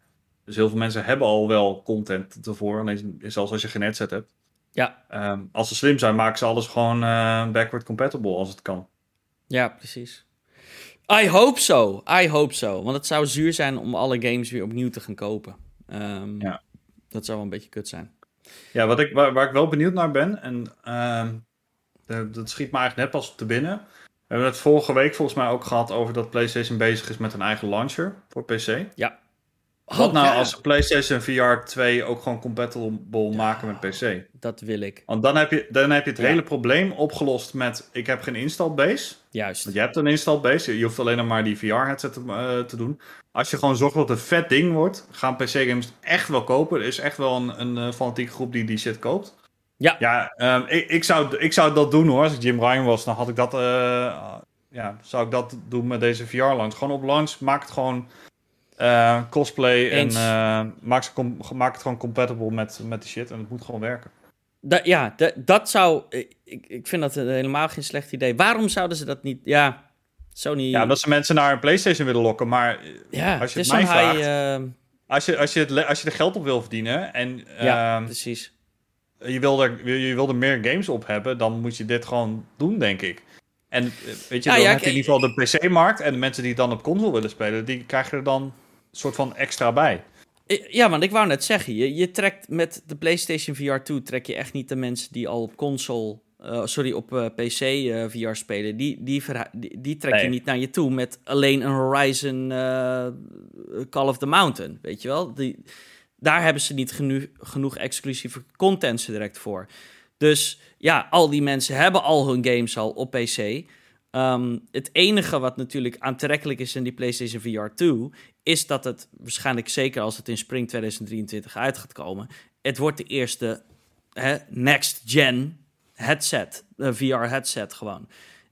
[SPEAKER 2] Dus heel veel mensen hebben al wel content ervoor. Alleen zelfs als je geen headset hebt.
[SPEAKER 1] Ja.
[SPEAKER 2] Um, als ze slim zijn, maken ze alles gewoon uh, backward compatible als het kan.
[SPEAKER 1] Ja, precies. I hope so. I hope so. Want het zou zuur zijn om alle games weer opnieuw te gaan kopen. Um,
[SPEAKER 2] ja.
[SPEAKER 1] Dat zou wel een beetje kut zijn.
[SPEAKER 2] Ja, wat ik, waar, ik wel benieuwd naar ben, en uh, dat schiet me eigenlijk net pas te binnen. We hebben het vorige week volgens mij ook gehad over dat PlayStation bezig is met een eigen launcher voor PC.
[SPEAKER 1] Ja.
[SPEAKER 2] Oh, wat nou ja. als PlayStation VR 2 ook gewoon compatible ja, maken met PC?
[SPEAKER 1] Dat wil ik.
[SPEAKER 2] Want dan heb je, dan heb je het ja. hele probleem opgelost met ik heb geen install base.
[SPEAKER 1] Juist.
[SPEAKER 2] Want je hebt een install base, je hoeft alleen nog maar die VR headset te, uh, te doen. Als je gewoon zorgt dat het een vet ding wordt, gaan PC-games echt wel kopen. Er is echt wel een, een uh, fanatieke groep die die shit koopt.
[SPEAKER 1] Ja.
[SPEAKER 2] Ja, um, ik, ik, zou, ik zou dat doen hoor. Als ik Jim Ryan was, dan had ik dat, uh, ja, zou ik dat doen met deze VR-launch. Gewoon op launch, maak het gewoon uh, cosplay
[SPEAKER 1] Eens.
[SPEAKER 2] en maak, ze maak het gewoon compatible met, met die shit. En het moet gewoon werken.
[SPEAKER 1] Da ja, dat zou. Ik, ik vind dat helemaal geen slecht idee. Waarom zouden ze dat niet. Ja, Sony.
[SPEAKER 2] Ja, dat ze mensen naar een PlayStation willen lokken. Maar
[SPEAKER 1] ja,
[SPEAKER 2] als je
[SPEAKER 1] het,
[SPEAKER 2] mij vraagt,
[SPEAKER 1] high, uh...
[SPEAKER 2] als, je, als, je het, als je er geld op wil verdienen en
[SPEAKER 1] ja,
[SPEAKER 2] uh,
[SPEAKER 1] precies.
[SPEAKER 2] Je, wil er, je wil er meer games op hebben, dan moet je dit gewoon doen, denk ik. En weet je,
[SPEAKER 1] ja,
[SPEAKER 2] dan
[SPEAKER 1] ja,
[SPEAKER 2] heb je in ieder geval de PC-markt en de mensen die het dan op console willen spelen, die krijgen er dan soort van extra bij.
[SPEAKER 1] Ja, want ik wou net zeggen, je, je trekt met de PlayStation VR 2 trek je echt niet de mensen die al op console uh, sorry, op uh, PC uh, VR spelen, die, die, die, die trek
[SPEAKER 2] Nee.
[SPEAKER 1] je niet naar je toe met alleen een Horizon Call of the Mountain, weet je wel? Die, daar hebben ze niet geno genoeg exclusieve content direct voor. Dus ja, al die mensen hebben al hun games al op PC. Um, het enige wat natuurlijk aantrekkelijk is in die PlayStation VR 2, is dat het waarschijnlijk zeker als het in spring 2023 uit gaat komen, het wordt de eerste next gen headset, een VR-headset gewoon.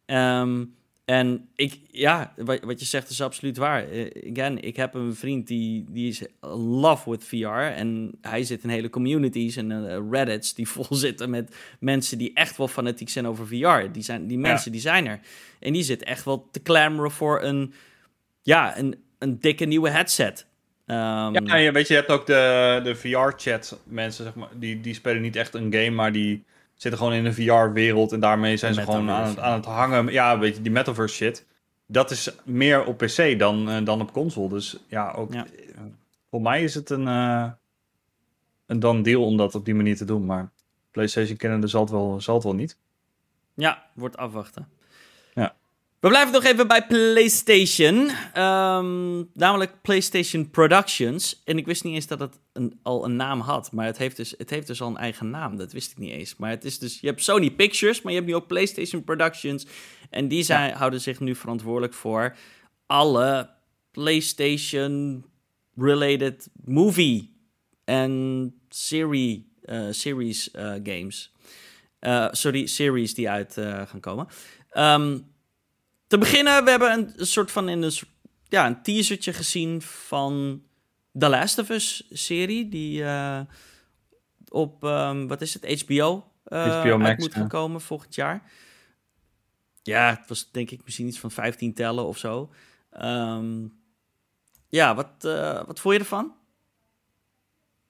[SPEAKER 1] Um, en ik, ja, wat, wat je zegt is absoluut waar. Uh, again, ik heb een vriend die, die is love with VR. En hij zit in hele communities en uh, Reddits die vol zitten met mensen die echt wel fanatiek zijn over VR. Die, zijn, die mensen, ja. die zijn er. En die zitten echt wel te clamoren voor een, ja, een, een dikke nieuwe headset. Um,
[SPEAKER 2] ja, ja, weet je, je hebt ook de, de VR-chat mensen, zeg maar, die, die spelen niet echt een game, maar die zitten gewoon in een VR-wereld en daarmee zijn ze gewoon aan het, aan het hangen. Ja, weet je, die metaverse shit. Dat is meer op PC dan, uh, dan op console. Dus ja, ook
[SPEAKER 1] ja.
[SPEAKER 2] Uh, voor mij is het een, uh, een dan deal om dat op die manier te doen. Maar PlayStation kennende zal het wel, zal het wel niet.
[SPEAKER 1] Ja, wordt afwachten. We blijven nog even bij PlayStation. Ehm, namelijk PlayStation Productions. En ik wist niet eens dat het een, al een naam had. Maar het heeft, dus, het heeft dus al een eigen naam. Dat wist ik niet eens. Maar het is dus, je hebt Sony Pictures, maar je hebt nu ook PlayStation Productions. En die zijn, houden zich nu verantwoordelijk voor alle PlayStation-related movie en serie, uh, series uh, games. Uh, sorry, series die uit gaan komen. Um, te beginnen, we hebben een, soort van in een, ja, een teasertje gezien van The Last of Us serie. Die uh, op, um, wat is het, HBO, uh, HBO Max, moet gaan komen volgend jaar. Ja, het was denk ik misschien iets van 15 tellen of zo. Um, ja, wat, uh, wat vond je ervan?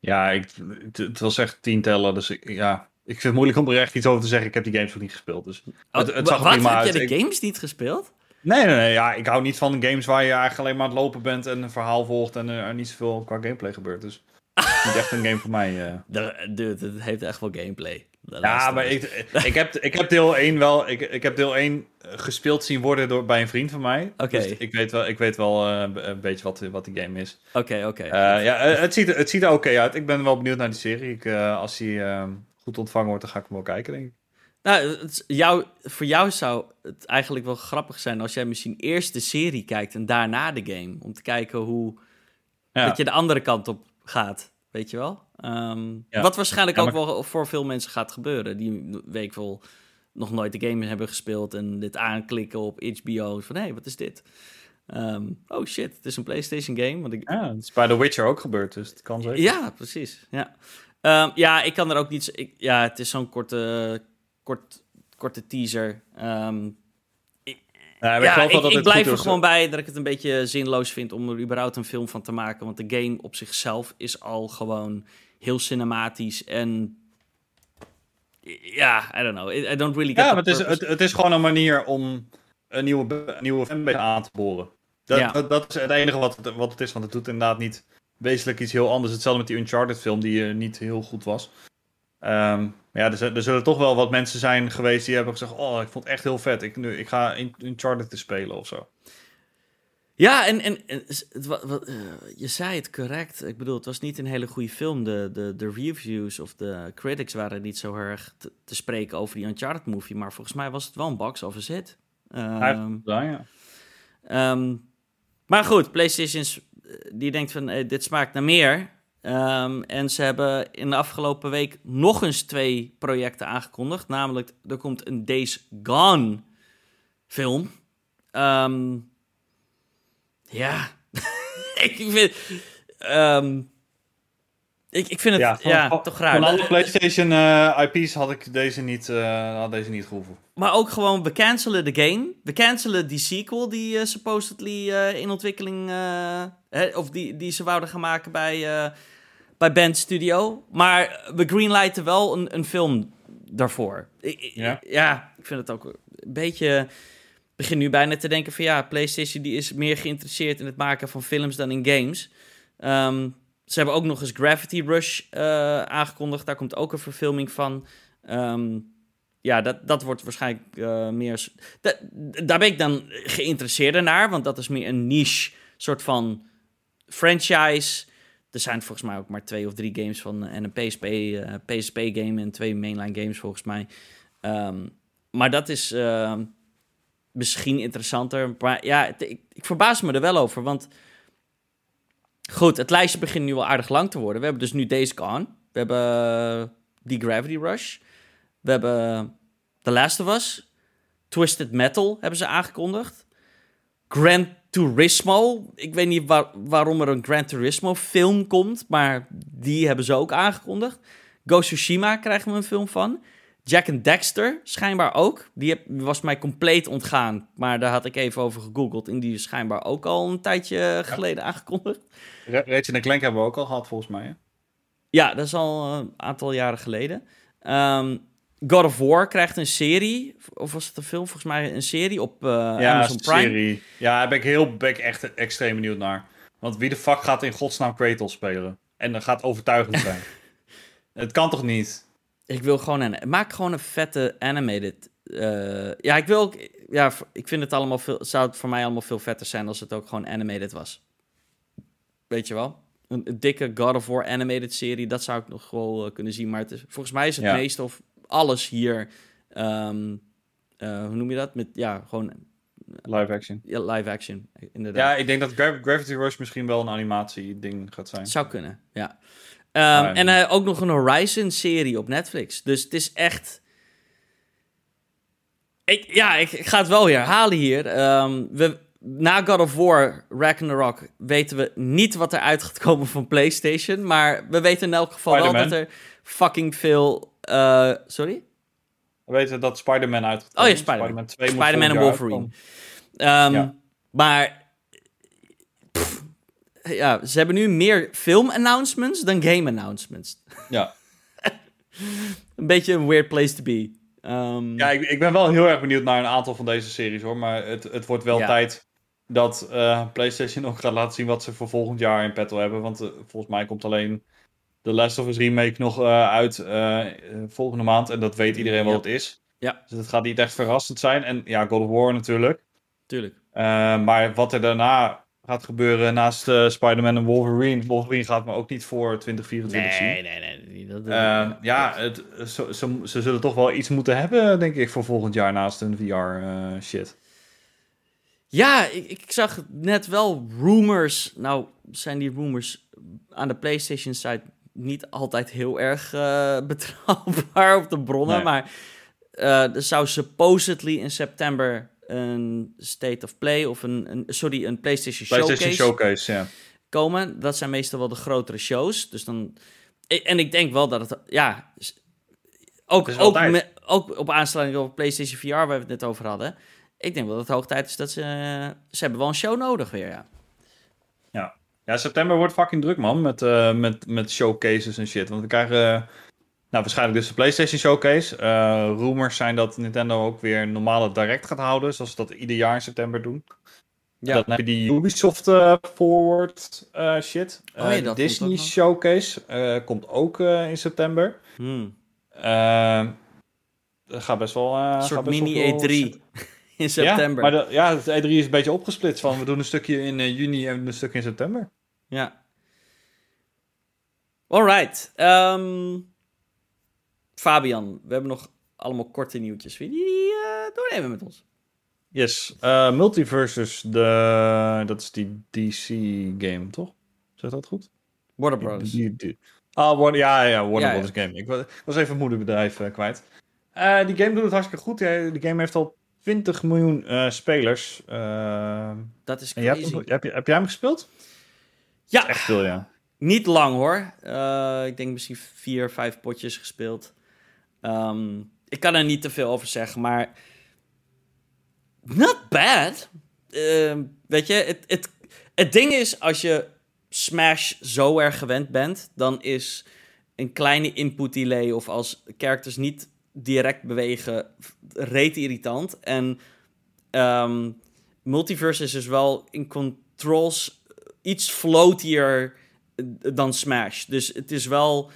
[SPEAKER 2] Ja, ik, het, het was echt tien tellen, dus ik, ja, vind het moeilijk om er echt iets over te zeggen. Ik heb die games nog niet gespeeld. Dus
[SPEAKER 1] het, het zag er prima uit. Heb je de games niet gespeeld?
[SPEAKER 2] Nee, nee, nee. Ja, ik hou niet van games waar je eigenlijk alleen maar aan het lopen bent en een verhaal volgt en er niet zoveel qua gameplay gebeurt. Dus niet echt een game voor mij.
[SPEAKER 1] Uh. Dude, het heeft echt wel gameplay.
[SPEAKER 2] Ja, maar ik, ik, heb, ik heb deel 1 wel. Ik, ik heb deel 1 gespeeld zien worden door, bij een vriend van mij. Oké. Dus ik weet wel, ik weet wel uh, een beetje wat, wat die game is.
[SPEAKER 1] Oké, oké.
[SPEAKER 2] Uh, ja, het ziet, het ziet er oké uit. Ik ben wel benieuwd naar die serie. Ik, als die ehm, goed ontvangen wordt, dan ga ik hem wel kijken, denk ik.
[SPEAKER 1] Nou, het, jou, voor jou zou het eigenlijk wel grappig zijn als jij misschien eerst de serie kijkt en daarna de game. Om te kijken hoe dat je de andere kant op gaat. Weet je wel? Ehm, wat waarschijnlijk ook wel voor veel mensen gaat gebeuren. Die week wel nog nooit de game hebben gespeeld en dit aanklikken op HBO. Van hé, hey, wat is dit? Ehm, oh shit, het is een PlayStation game. Want ik...
[SPEAKER 2] Ja, het is bij The Witcher ook gebeurd, dus het kan zeker.
[SPEAKER 1] Ja, precies. Ja, um, ja ik kan er ook niet. Ik, ja, het is zo'n korte, kort, korte teaser. Um, ja, ik, ja, ik, ik blijf er gewoon bij dat ik het een beetje zinloos vind om er überhaupt een film van te maken. Want de game op zichzelf is al gewoon heel cinematisch en ja, I don't know. I don't really get
[SPEAKER 2] Ja, maar het is, het, het, is gewoon een manier om een nieuwe, een nieuwe fanbase aan te boren. Dat, ja. dat, dat, is het enige wat wat het is, want het doet inderdaad niet wezenlijk iets heel anders. Hetzelfde met die Uncharted film, die uh, niet heel goed was. Um, ja, er, er, zullen toch wel wat mensen zijn geweest die hebben gezegd: Oh, ik vond het echt heel vet. Ik, nu, ik ga in Uncharted te spelen of zo.
[SPEAKER 1] Ja, en, en, wat, wat, uh, je zei het correct. Ik bedoel, het was niet een hele goede film. De, de, de reviews of de critics waren niet zo erg te, te spreken over die Uncharted movie. Maar volgens mij was het wel een box office hit.
[SPEAKER 2] Um, ja.
[SPEAKER 1] Um, maar goed, PlayStation die denkt van uh, dit smaakt naar meer. Um, en ze hebben in de afgelopen week nog eens twee projecten aangekondigd. Namelijk, er komt een Days Gone film. Um, ja, ik vind... Um, ik, ik vind het ja, ja toch raar.
[SPEAKER 2] Van alle PlayStation uh, eh, IP's had ik deze niet, uh, had deze niet gehoeven.
[SPEAKER 1] Maar ook gewoon, we cancelen de game. We cancelen die sequel die uh, supposedly in ontwikkeling... Hè, of die, die ze wouden gaan maken bij, bij Band Studio. Maar we greenlighten wel een, een film daarvoor. ja? ja, ik vind het ook een beetje begin nu bijna te denken van ja, PlayStation die is meer geïnteresseerd in het maken van films dan in games. Um, ze hebben ook nog eens Gravity Rush uh, aangekondigd. Daar komt ook een verfilming van. Um, ja, dat, dat wordt waarschijnlijk uh, meer. daar ben ik dan geïnteresseerder naar, want dat is meer een niche soort van franchise. Er zijn volgens mij ook maar twee of drie games van en een PSP, PSP game en twee mainline games volgens mij. Um, maar dat is misschien interessanter. Maar ja, ik, ik verbaas me er wel over, want... Goed, het lijstje begint nu wel aardig lang te worden. We hebben dus nu Days Gone. We hebben The Gravity Rush. We hebben The Last of Us. Twisted Metal hebben ze aangekondigd. Gran Turismo. Ik weet niet waarom er een Gran Turismo film komt, maar die hebben ze ook aangekondigd. Ghost Tsushima krijgen we een film van. Jack and Dexter schijnbaar ook. Die was mij compleet ontgaan. Maar daar had ik even over gegoogeld. En die is schijnbaar ook al een tijdje geleden aangekondigd.
[SPEAKER 2] Rachel en Clank hebben we ook al gehad, volgens mij. Hè?
[SPEAKER 1] Ja, dat is al een aantal jaren geleden. Ehm, God of War krijgt een serie. Of was het een film? Volgens mij een serie op uh, ja, Amazon Prime. Serie.
[SPEAKER 2] Ja, daar ben ik, heel, ben ik echt extreem benieuwd naar. Want wie de fuck gaat in godsnaam Kratos spelen? En dat gaat overtuigend zijn. het kan toch niet?
[SPEAKER 1] Ik wil gewoon een... Maak gewoon een vette animated... Uh, ja, ik wil... ja, ik vind het allemaal veel, zou het voor mij allemaal veel vetter zijn als het ook gewoon animated was. Weet je wel? Een, een dikke God of War animated serie, dat zou ik nog wel eh, kunnen zien. Maar het is, volgens mij is het
[SPEAKER 2] Ja.
[SPEAKER 1] meeste of alles hier, ehm, eh, hoe noem je dat? Met, ja, gewoon
[SPEAKER 2] Live action.
[SPEAKER 1] ja, live action, inderdaad.
[SPEAKER 2] Ja, ik denk dat Gra- Gravity Rush misschien wel een animatie-ding gaat zijn.
[SPEAKER 1] Zou kunnen, ja. Ehm, en eh, ook nog een Horizon-serie op Netflix. Dus het is echt... Ik, ja, ik, ik ga het wel weer herhalen hier. Ehm, we, na God of War, Ragnarok, weten we niet wat er uit gaat komen van PlayStation. Maar we weten in elk geval wel
[SPEAKER 2] Spider-Man.
[SPEAKER 1] dat er fucking veel... eh, sorry?
[SPEAKER 2] We weten dat Spider-Man uit.
[SPEAKER 1] Oh ja, Spider-Man.
[SPEAKER 2] 2 moet
[SPEAKER 1] Spider-Man en Wolverine. Ehm,
[SPEAKER 2] Ja.
[SPEAKER 1] Maar... ja, ze hebben nu meer film-announcements dan game-announcements.
[SPEAKER 2] Ja,
[SPEAKER 1] Een beetje een weird place to be. Ehm,
[SPEAKER 2] ja ik, ik ben wel heel erg benieuwd naar een aantal van deze series hoor. Maar het, het wordt wel
[SPEAKER 1] Ja.
[SPEAKER 2] tijd dat eh, PlayStation ook gaat laten zien wat ze voor volgend jaar in petto hebben. Want eh, volgens mij komt alleen de Last of Us remake nog eh, uit volgende maand. En dat weet iedereen
[SPEAKER 1] Ja.
[SPEAKER 2] wat het is.
[SPEAKER 1] Ja.
[SPEAKER 2] Dus het gaat niet echt verrassend zijn. En ja, God of War natuurlijk.
[SPEAKER 1] tuurlijk.
[SPEAKER 2] Maar wat er daarna gaat gebeuren naast eh, Spider-Man en Wolverine. Wolverine gaat me ook niet voor 2024 zien.
[SPEAKER 1] Nee, nee, nee. nee, dat,
[SPEAKER 2] Ehm, ja, het, ze, ze, ze zullen toch wel iets moeten hebben, denk ik, voor volgend jaar naast hun VR-shit.
[SPEAKER 1] Ja, ik, ik zag net wel rumors. Nou, zijn die rumors aan de PlayStation-site niet altijd heel erg eh, betrouwbaar op de bronnen.
[SPEAKER 2] Nee.
[SPEAKER 1] Maar eh, er zou supposedly in september een State of Play of een, een sorry, een PlayStation,
[SPEAKER 2] PlayStation
[SPEAKER 1] Showcase
[SPEAKER 2] Showcase, ja.
[SPEAKER 1] komen. Dat zijn meestal wel de grotere shows. Dus dan. En ik denk wel dat het. Ja. Ook, ook, me- ook op aanstelling op PlayStation VR, waar we het net over hadden. Ik denk wel dat het hoog tijd is dat ze. Ze hebben wel een show nodig weer. Ja.
[SPEAKER 2] Ja, september wordt fucking druk, man, met, eh, met, met showcases en shit. Want we krijgen, nou, waarschijnlijk dus de PlayStation Showcase. Eh rumors zijn dat Nintendo ook weer een normale Direct gaat houden, zoals ze dat ieder jaar in september doen.
[SPEAKER 1] Ja.
[SPEAKER 2] Dan heb je die Ubisoft eh, Forward eh, shit.
[SPEAKER 1] Oh ja, dat komt
[SPEAKER 2] Disney. Showcase komt ook in september.
[SPEAKER 1] Hmm.
[SPEAKER 2] Dat gaat best wel...
[SPEAKER 1] Een soort
[SPEAKER 2] best
[SPEAKER 1] mini
[SPEAKER 2] veel-
[SPEAKER 1] E3 in september.
[SPEAKER 2] Ja, maar de, ja, het E3 is een beetje opgesplitst van we doen een stukje in juni en een stukje in september.
[SPEAKER 1] Ja. Alright. ehm, Fabian, we hebben nog allemaal korte nieuwtjes. Wil je die eh, doornemen met ons?
[SPEAKER 2] Yes, eh, Multiversus, de, dat is die DC game, toch? Zeg dat goed?
[SPEAKER 1] Warner Bros.
[SPEAKER 2] Ah, ja, ja, Warner
[SPEAKER 1] Ja, ja.
[SPEAKER 2] Bros. game. Ik was, ik was even een moederbedrijf eh, kwijt. Die game doet het hartstikke goed. Die game heeft al 20 miljoen spelers.
[SPEAKER 1] Dat is
[SPEAKER 2] hebt,
[SPEAKER 1] crazy.
[SPEAKER 2] heb, je, heb jij hem gespeeld?
[SPEAKER 1] Ja,
[SPEAKER 2] Echt veel, ja.
[SPEAKER 1] niet lang hoor. Ik denk misschien vier, vijf potjes gespeeld. Ehm, ik kan er niet te veel over zeggen, maar... Not bad. Ehm, weet je, het, het, ding is, als je Smash zo erg gewend bent, dan is een kleine input delay of als characters niet direct bewegen, reet irritant. En ehm, Multiverse is dus wel in controls iets floatier eh, dan Smash. Dus het is wel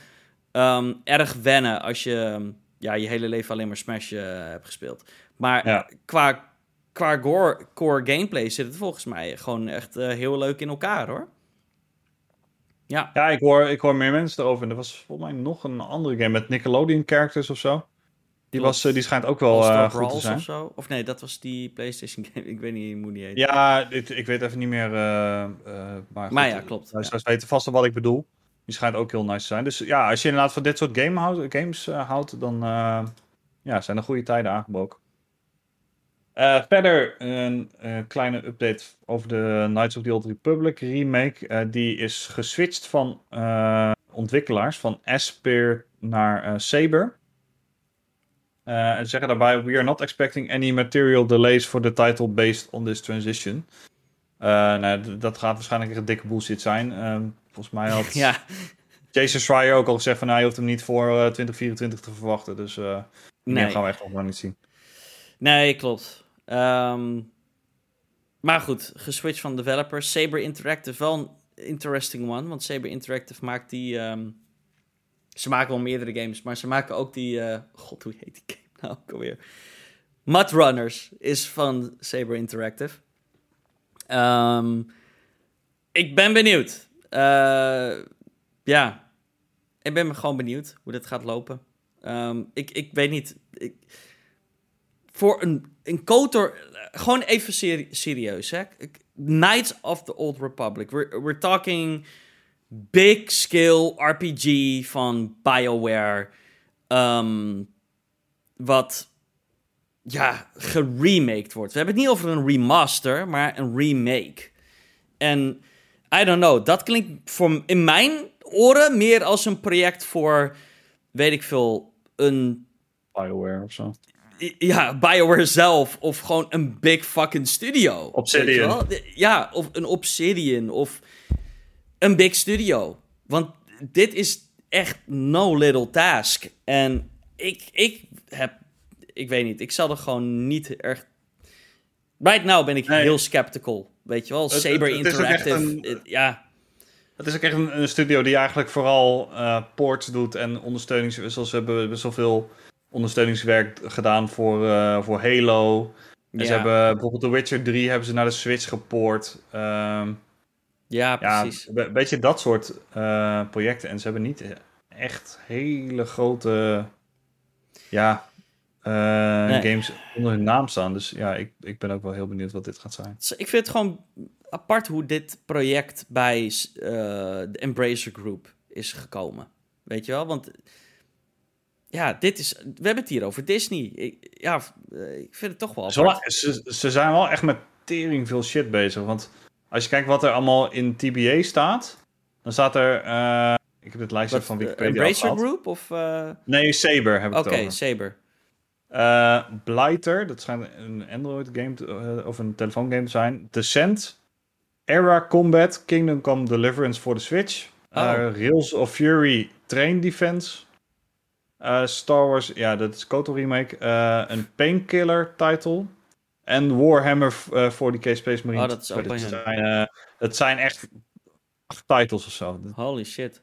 [SPEAKER 1] ehm, erg wennen als je ehm, ja, je hele leven alleen maar Smash eh, hebt gespeeld. Maar
[SPEAKER 2] Ja.
[SPEAKER 1] qua, qua core, core gameplay zit het volgens mij gewoon echt eh, heel leuk in elkaar hoor. Ja,
[SPEAKER 2] Ja, ik hoor, ik hoor meer mensen erover. En er was volgens mij nog een andere game met Nickelodeon characters of zo. Die, was, eh, die schijnt ook wel eh, goed te zijn.
[SPEAKER 1] of zo. Of nee, dat was die PlayStation game. Ik weet niet hoe die heet.
[SPEAKER 2] Ja, ik, ik weet even niet meer. eh, maar, goed,
[SPEAKER 1] Maar ja, klopt,
[SPEAKER 2] Luisteraars weten vast wel wat ik bedoel. Die schijnt ook heel nice te zijn. Dus ja, als je inderdaad van dit soort game games eh, houdt, dan eh, ja, zijn er goede tijden aangebroken. Eh, verder een kleine update over de Knights of the Old Republic remake. Die is geswitcht van ontwikkelaars, van Asper naar Saber. En ze zeggen daarbij: We are not expecting any material delays for the title based on this transition. Eh, nou, dat gaat waarschijnlijk een dikke bullshit zijn. Ehm, volgens mij had
[SPEAKER 1] Ja,
[SPEAKER 2] Jason Schreier ook al gezegd van... Nou, je hoeft hem niet voor eh, 2024 te verwachten. Dus eh
[SPEAKER 1] nee.
[SPEAKER 2] gaan we echt nog niet zien.
[SPEAKER 1] Nee, klopt. Ehm, maar goed, geswitcht van developers. Saber Interactive, wel een interesting one. Want Saber Interactive maakt die... ehm, ze maken wel meerdere games, maar ze maken ook die... eh, God, hoe heet die game nou ook alweer? Mud Runners is van Saber Interactive. Ehm, ik ben benieuwd. Uh, ja, ik ben gewoon benieuwd hoe dit gaat lopen. Um, ik, ik weet niet. Ik, voor een, een Kotor, gewoon even seri serieus, hè. Knights of the Old Republic. We're, we're talking big scale RPG van BioWare. Um, wat ja, geremaked wordt. We hebben het niet over een remaster, maar een remake. En I don't know, dat klinkt voor, in mijn oren meer als een project voor, weet ik veel, een...
[SPEAKER 2] BioWare of zo.
[SPEAKER 1] Ja, BioWare zelf. Of gewoon een big fucking studio.
[SPEAKER 2] Obsidian.
[SPEAKER 1] Ja, of een Obsidian. Of een big studio. Want dit is echt no little task. En ik, ik heb... Ik weet niet, ik zal er gewoon niet erg... Right now ben ik heel skeptical. Weet je wel, Saber Interactive. ja.
[SPEAKER 2] Het is ook echt een, een, studio die eigenlijk vooral uh, ports doet en ondersteunings... Zoals we hebben best wel veel ondersteuningswerk gedaan voor, uh, voor Halo. En ze hebben bijvoorbeeld The Witcher 3 hebben ze naar de Switch gepoord. Um,
[SPEAKER 1] ja, precies.
[SPEAKER 2] Ja, een beetje dat soort uh, projecten. En ze hebben niet echt hele grote ja, nee. games onder hun naam staan. Dus ja, ik, ik ben ook wel heel benieuwd wat dit gaat zijn.
[SPEAKER 1] Ik vind het gewoon apart hoe dit project bij uh, de Embracer Group is gekomen. Weet je wel? Want ja, dit is. We hebben het hier over Disney. Ik, ja, ik vind het toch wel.
[SPEAKER 2] Zo, ze, ze zijn wel echt met tering veel shit bezig. Want als je kijkt wat er allemaal in TBA staat, dan staat er. Uh, ik heb het lijstje van Wikipedia.
[SPEAKER 1] Embracer Group of. Uh...
[SPEAKER 2] Nee, Saber heb ik
[SPEAKER 1] Oké, okay, Saber.
[SPEAKER 2] Uh, Blighter, dat schijnt een Android game te, of een telefoongame te zijn. Descent, Era Combat, Kingdom Come Deliverance voor de Switch. Oh. Rails of Fury, Train Defense. Star Wars, ja, dat is KOTOR remake. Een Painkiller title. En Warhammer uh, 40k Space Marine.
[SPEAKER 1] Oh, dat is ook
[SPEAKER 2] dat zijn, het zijn echt acht titles of zo.
[SPEAKER 1] Holy shit.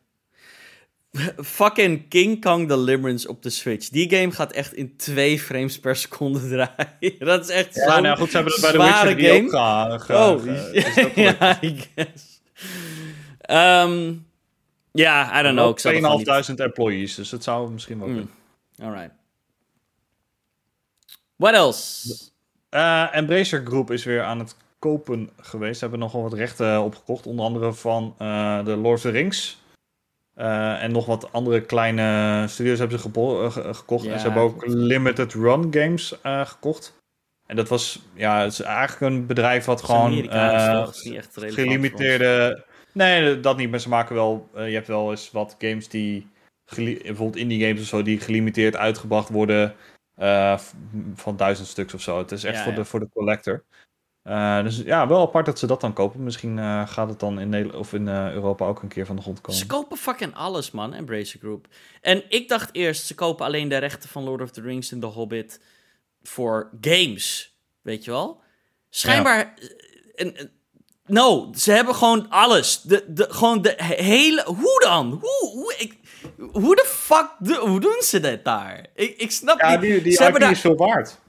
[SPEAKER 1] Fucking King Kong Deliverance op de Switch. Die game gaat echt in twee frames per seconde draaien. dat is echt
[SPEAKER 2] ja, nou goed, ze hebben het bij de Witcher game. ook
[SPEAKER 1] oh, ja, I guess. Um, ja, I don't know.
[SPEAKER 2] 2.500 employees, dus dat zou misschien wel mm. kunnen.
[SPEAKER 1] Alright. What else?
[SPEAKER 2] Uh, Embracer Group is weer aan het kopen geweest. Ze hebben nogal wat rechten opgekocht. Onder andere van uh, de Lord of the Rings. Uh, en nog wat andere kleine studios hebben ze gekocht. en ze hebben ook Limited Run Games gekocht. En dat was, ja, het is eigenlijk een bedrijf wat gewoon gelimiteerde Nee, dat niet. Maar ze maken wel. Je hebt wel eens wat games die. Bijvoorbeeld indie games of zo, die gelimiteerd uitgebracht worden. Van duizend stuks of zo. Het is echt voor, De, voor de collector. Uh, dus ja, wel apart dat ze dat dan kopen. Misschien gaat het dan in, Nederland, of in Europa ook een keer van de grond komen.
[SPEAKER 1] Ze kopen fucking alles, man, Embracer Group. En ik dacht eerst, ze kopen alleen de rechten van Lord of the Rings en The Hobbit voor games. Weet je wel? Schijnbaar. Ja. No, ze hebben gewoon alles. De, de, gewoon de hele. Hoe dan? Hoe, hoe, ik, hoe de fuck de, hoe doen ze dit daar? Ik, ik snap
[SPEAKER 2] ja, niet. Die, die ze IP daar... is veel waard.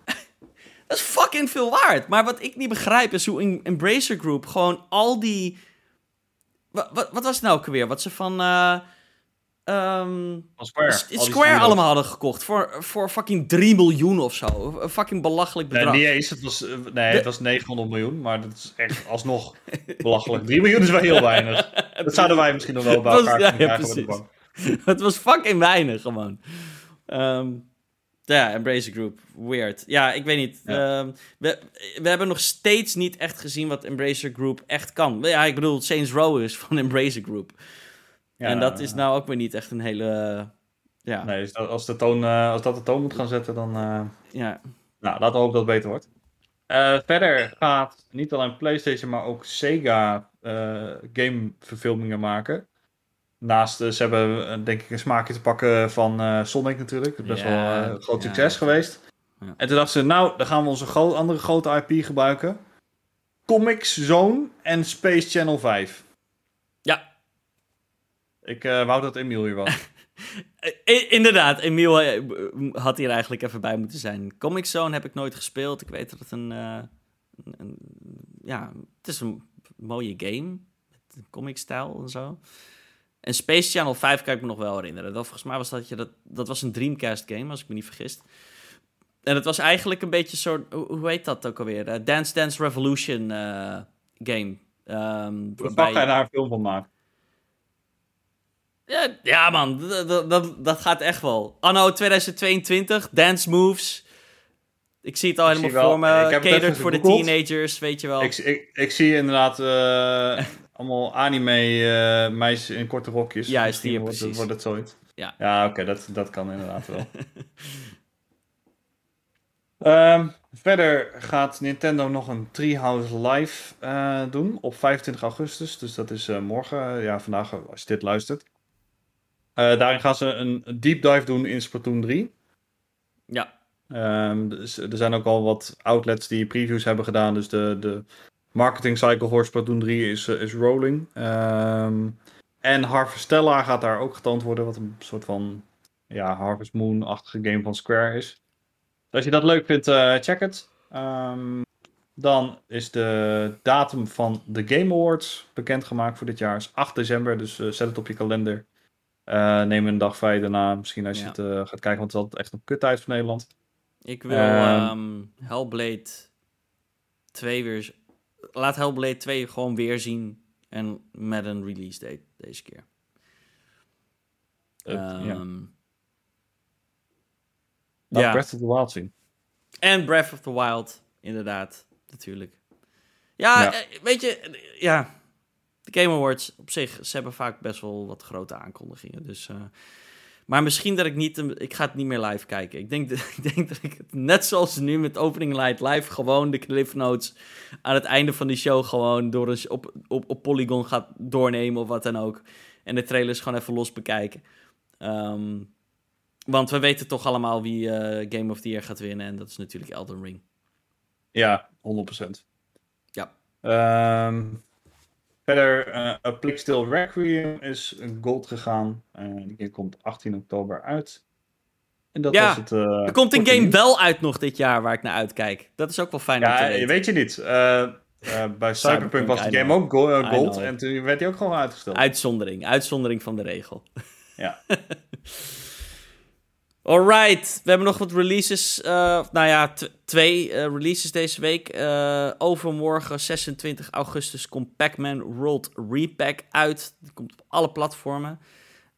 [SPEAKER 1] Dat is fucking veel waard. Maar wat ik niet begrijp is hoe in Embracer Group gewoon al die. Wat, wat, wat was het nou ook weer? Wat ze van. Uh, Um,
[SPEAKER 2] Square.
[SPEAKER 1] Square allemaal hadden gekocht voor, voor fucking 3 miljoen of zo. Een fucking belachelijk bedrag.
[SPEAKER 2] Nee, niet eens. Het was, eh, nee, het was 900 miljoen, maar dat is echt alsnog belachelijk. 3 miljoen is wel heel weinig. Dat zouden wij misschien nog wel bij elkaar ja, kunnen ja,
[SPEAKER 1] Het was fucking weinig gewoon. Um, ja, Embracer Group. Weird. Ja, ik weet niet. Ja. Um, we, we hebben nog steeds niet echt gezien wat Embracer Group echt kan. Ja, ik bedoel, Saints Row is van Embracer Group. Ja, en dat is nou ook weer niet echt een hele. Ja.
[SPEAKER 2] Nee, dus als, de toon, uh, als dat de toon moet gaan zetten, dan. Uh,
[SPEAKER 1] ja.
[SPEAKER 2] Nou, laten we hopen dat het beter wordt. Uh, verder gaat niet alleen PlayStation, maar ook Sega gameverfilmingen maken. Naast, ze hebben denk ik een smaakje te pakken van Sonic natuurlijk. Dat is best wel een groot succes geweest. Ja. En toen dachten ze, nou, dan gaan we onze gro andere grote IP gebruiken. Comics Zone en Space Channel 5.
[SPEAKER 1] Ja,
[SPEAKER 2] ik uh, wou dat Emiel hier was.
[SPEAKER 1] inderdaad, Emiel eh, had hier eigenlijk even bij moeten zijn. Comic Zone heb ik nooit gespeeld. Ik weet dat het een, een ja, het is een mooie game. Met comic-stijl en zo. En Space Channel 5 kan ik me nog wel herinneren. Dat, volgens mij was dat, je, dat, dat was een Dreamcast game, als ik me niet vergis. En het was eigenlijk een beetje zo Hoe heet dat ook alweer? Uh, Dance Dance Revolution uh, game. Um,
[SPEAKER 2] waarbij... ga je daar een film van maken?
[SPEAKER 1] Ja, ja man, dat, dat, dat gaat echt wel. Anno 2022, dance moves. Ik zie het al helemaal voor me. Catered voor de teenagers, weet je wel.
[SPEAKER 2] Ik, ik, ik zie inderdaad uh, allemaal anime uh, meisjes in korte rokjes.
[SPEAKER 1] Ja, is die wordt,
[SPEAKER 2] precies. Wordt het zoiets.
[SPEAKER 1] Ja,
[SPEAKER 2] ja oké, dat, dat kan inderdaad wel. um, verder gaat Nintendo nog een Treehouse Live uh, doen op 25 augustus. Dus dat is morgen. ja, vandaag als je dit luistert. daarin gaan ze een deep dive doen in Splatoon 3.
[SPEAKER 1] Ja.
[SPEAKER 2] Um, dus, er zijn ook al wat outlets die previews hebben gedaan. Dus de, de marketing cycle voor Splatoon 3 is, uh, is rolling. Um, en Harvestella gaat daar ook getoond worden. Wat een soort van ja, Harvest Moon-achtige game van Square is. Dus als je dat leuk vindt, uh, check het. Um, dan is de datum van de Game Awards bekendgemaakt voor dit jaar. is 8 december, dus uh, zet het op je kalender. neem een dag vrij daarna. Misschien als je het gaat kijken, want het is altijd echt een kuttijd voor Nederland.
[SPEAKER 1] Ik wil um, Hellblade 2 weer... Laat Hellblade 2 gewoon weer zien. En met een release date deze keer.
[SPEAKER 2] Uh, um, ja. Ehm, ja. Breath of the Wild zien.
[SPEAKER 1] En Breath of the Wild, inderdaad. Natuurlijk. Ja, ja. Eh, weet je... Ja, de Game Awards op zich, ze hebben vaak best wel wat grote aankondigingen. Dus... Uh, maar misschien dat ik niet... Ik ga het niet meer live kijken. Ik denk, dat, ik denk dat ik het net zoals nu met Opening Light live... gewoon de cliff notes aan het einde van die show... gewoon door een, op, op, op Polygon gaat doornemen of wat dan ook. En de trailers gewoon even los bekijken. Um, want we weten toch allemaal wie uh, Game of the Year gaat winnen. En dat is natuurlijk Elden Ring.
[SPEAKER 2] Ja, 100%.
[SPEAKER 1] Ja.
[SPEAKER 2] Um, Verder, uh, A Plague Still Requiem is gold gegaan. Uh, die komt 18 oktober uit.
[SPEAKER 1] En dat ja, was het, uh, er komt een game wel uit nog dit jaar waar ik naar uitkijk. Dat is ook wel fijn
[SPEAKER 2] ja, om te weten. weet je niet. bij Cyberpunk, was de game ook gold en toen werd hij ook gewoon uitgesteld.
[SPEAKER 1] Uitzondering, uitzondering van de regel.
[SPEAKER 2] Ja.
[SPEAKER 1] Alright, we hebben nog wat releases. Uh, nou ja, twee uh, releases deze week. Uh, overmorgen, 26 augustus, komt Pac-Man World Repack uit. Dat komt op alle platformen.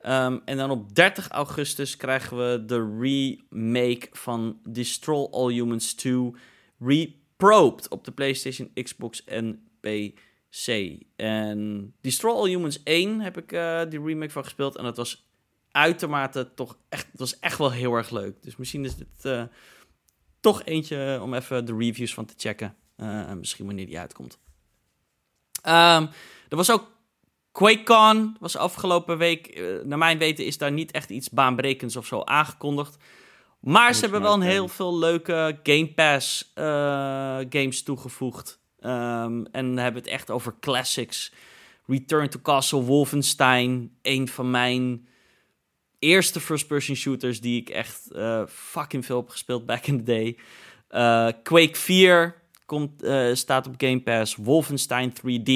[SPEAKER 1] Um, en dan op 30 augustus krijgen we de remake van Destroy All Humans 2 Reprobed op de PlayStation, Xbox en PC. En Destroy All Humans 1 heb ik die remake van gespeeld en dat was uitermate toch echt, het was echt wel heel erg leuk. Dus misschien is dit uh, toch eentje om even de reviews van te checken. Uh, misschien wanneer die uitkomt. Um, er was ook QuakeCon, was afgelopen week. Uh, naar mijn weten is daar niet echt iets baanbrekends of zo aangekondigd. Maar ze hebben wel een heel veel leuke Game Pass games toegevoegd. Um, en hebben het echt over classics. Return to Castle Wolfenstein, een van mijn eerste first-person shooters die ik echt uh, fucking veel heb gespeeld back in the day. Uh, Quake 4 komt, uh, staat op Game Pass. Wolfenstein 3D,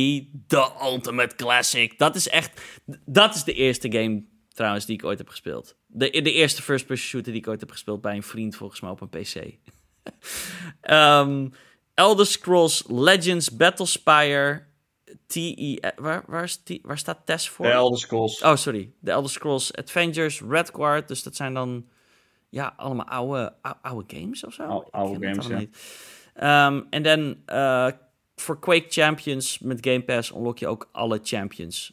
[SPEAKER 1] the ultimate classic. Dat is echt, dat is de eerste game trouwens die ik ooit heb gespeeld. De, de eerste first-person shooter die ik ooit heb gespeeld bij een vriend volgens mij op een PC. um, ehm, Elder Scrolls Legends Battlespire TE. Waar, waar, is waar staat TES voor?
[SPEAKER 2] De Elder Scrolls.
[SPEAKER 1] Oh, sorry. De Elder Scrolls Adventures, Redguard. Dus dat zijn dan ja, allemaal oude, oude games of zo.
[SPEAKER 2] oude games, ja.
[SPEAKER 1] Ehm, en dan uh, voor Quake Champions met Game Pass unlock je ook alle champions.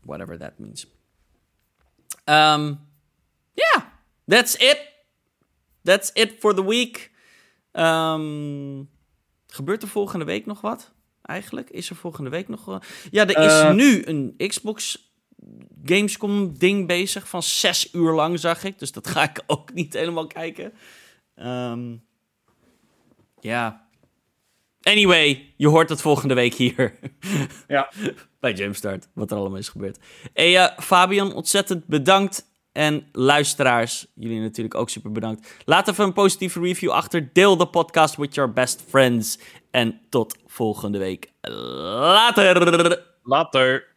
[SPEAKER 1] Whatever that means. Um, yeah, that's it. That's it for the week. Um, gebeurt er volgende week nog wat? Eigenlijk? Is er volgende week nog... Ja, er is uh, nu een Xbox Gamescom ding bezig van zes uur lang, zag ik. Dus dat ga ik ook niet helemaal kijken. Um, ja. Anyway, je hoort het volgende week hier.
[SPEAKER 2] Ja.
[SPEAKER 1] Bij Jumpstart, wat er allemaal is gebeurd. Hey, uh, Fabian, ontzettend bedankt. En luisteraars, jullie natuurlijk ook super bedankt. Laat even een positieve review achter. Deel de podcast with your best friends. En tot volgende week. Later!
[SPEAKER 2] Later!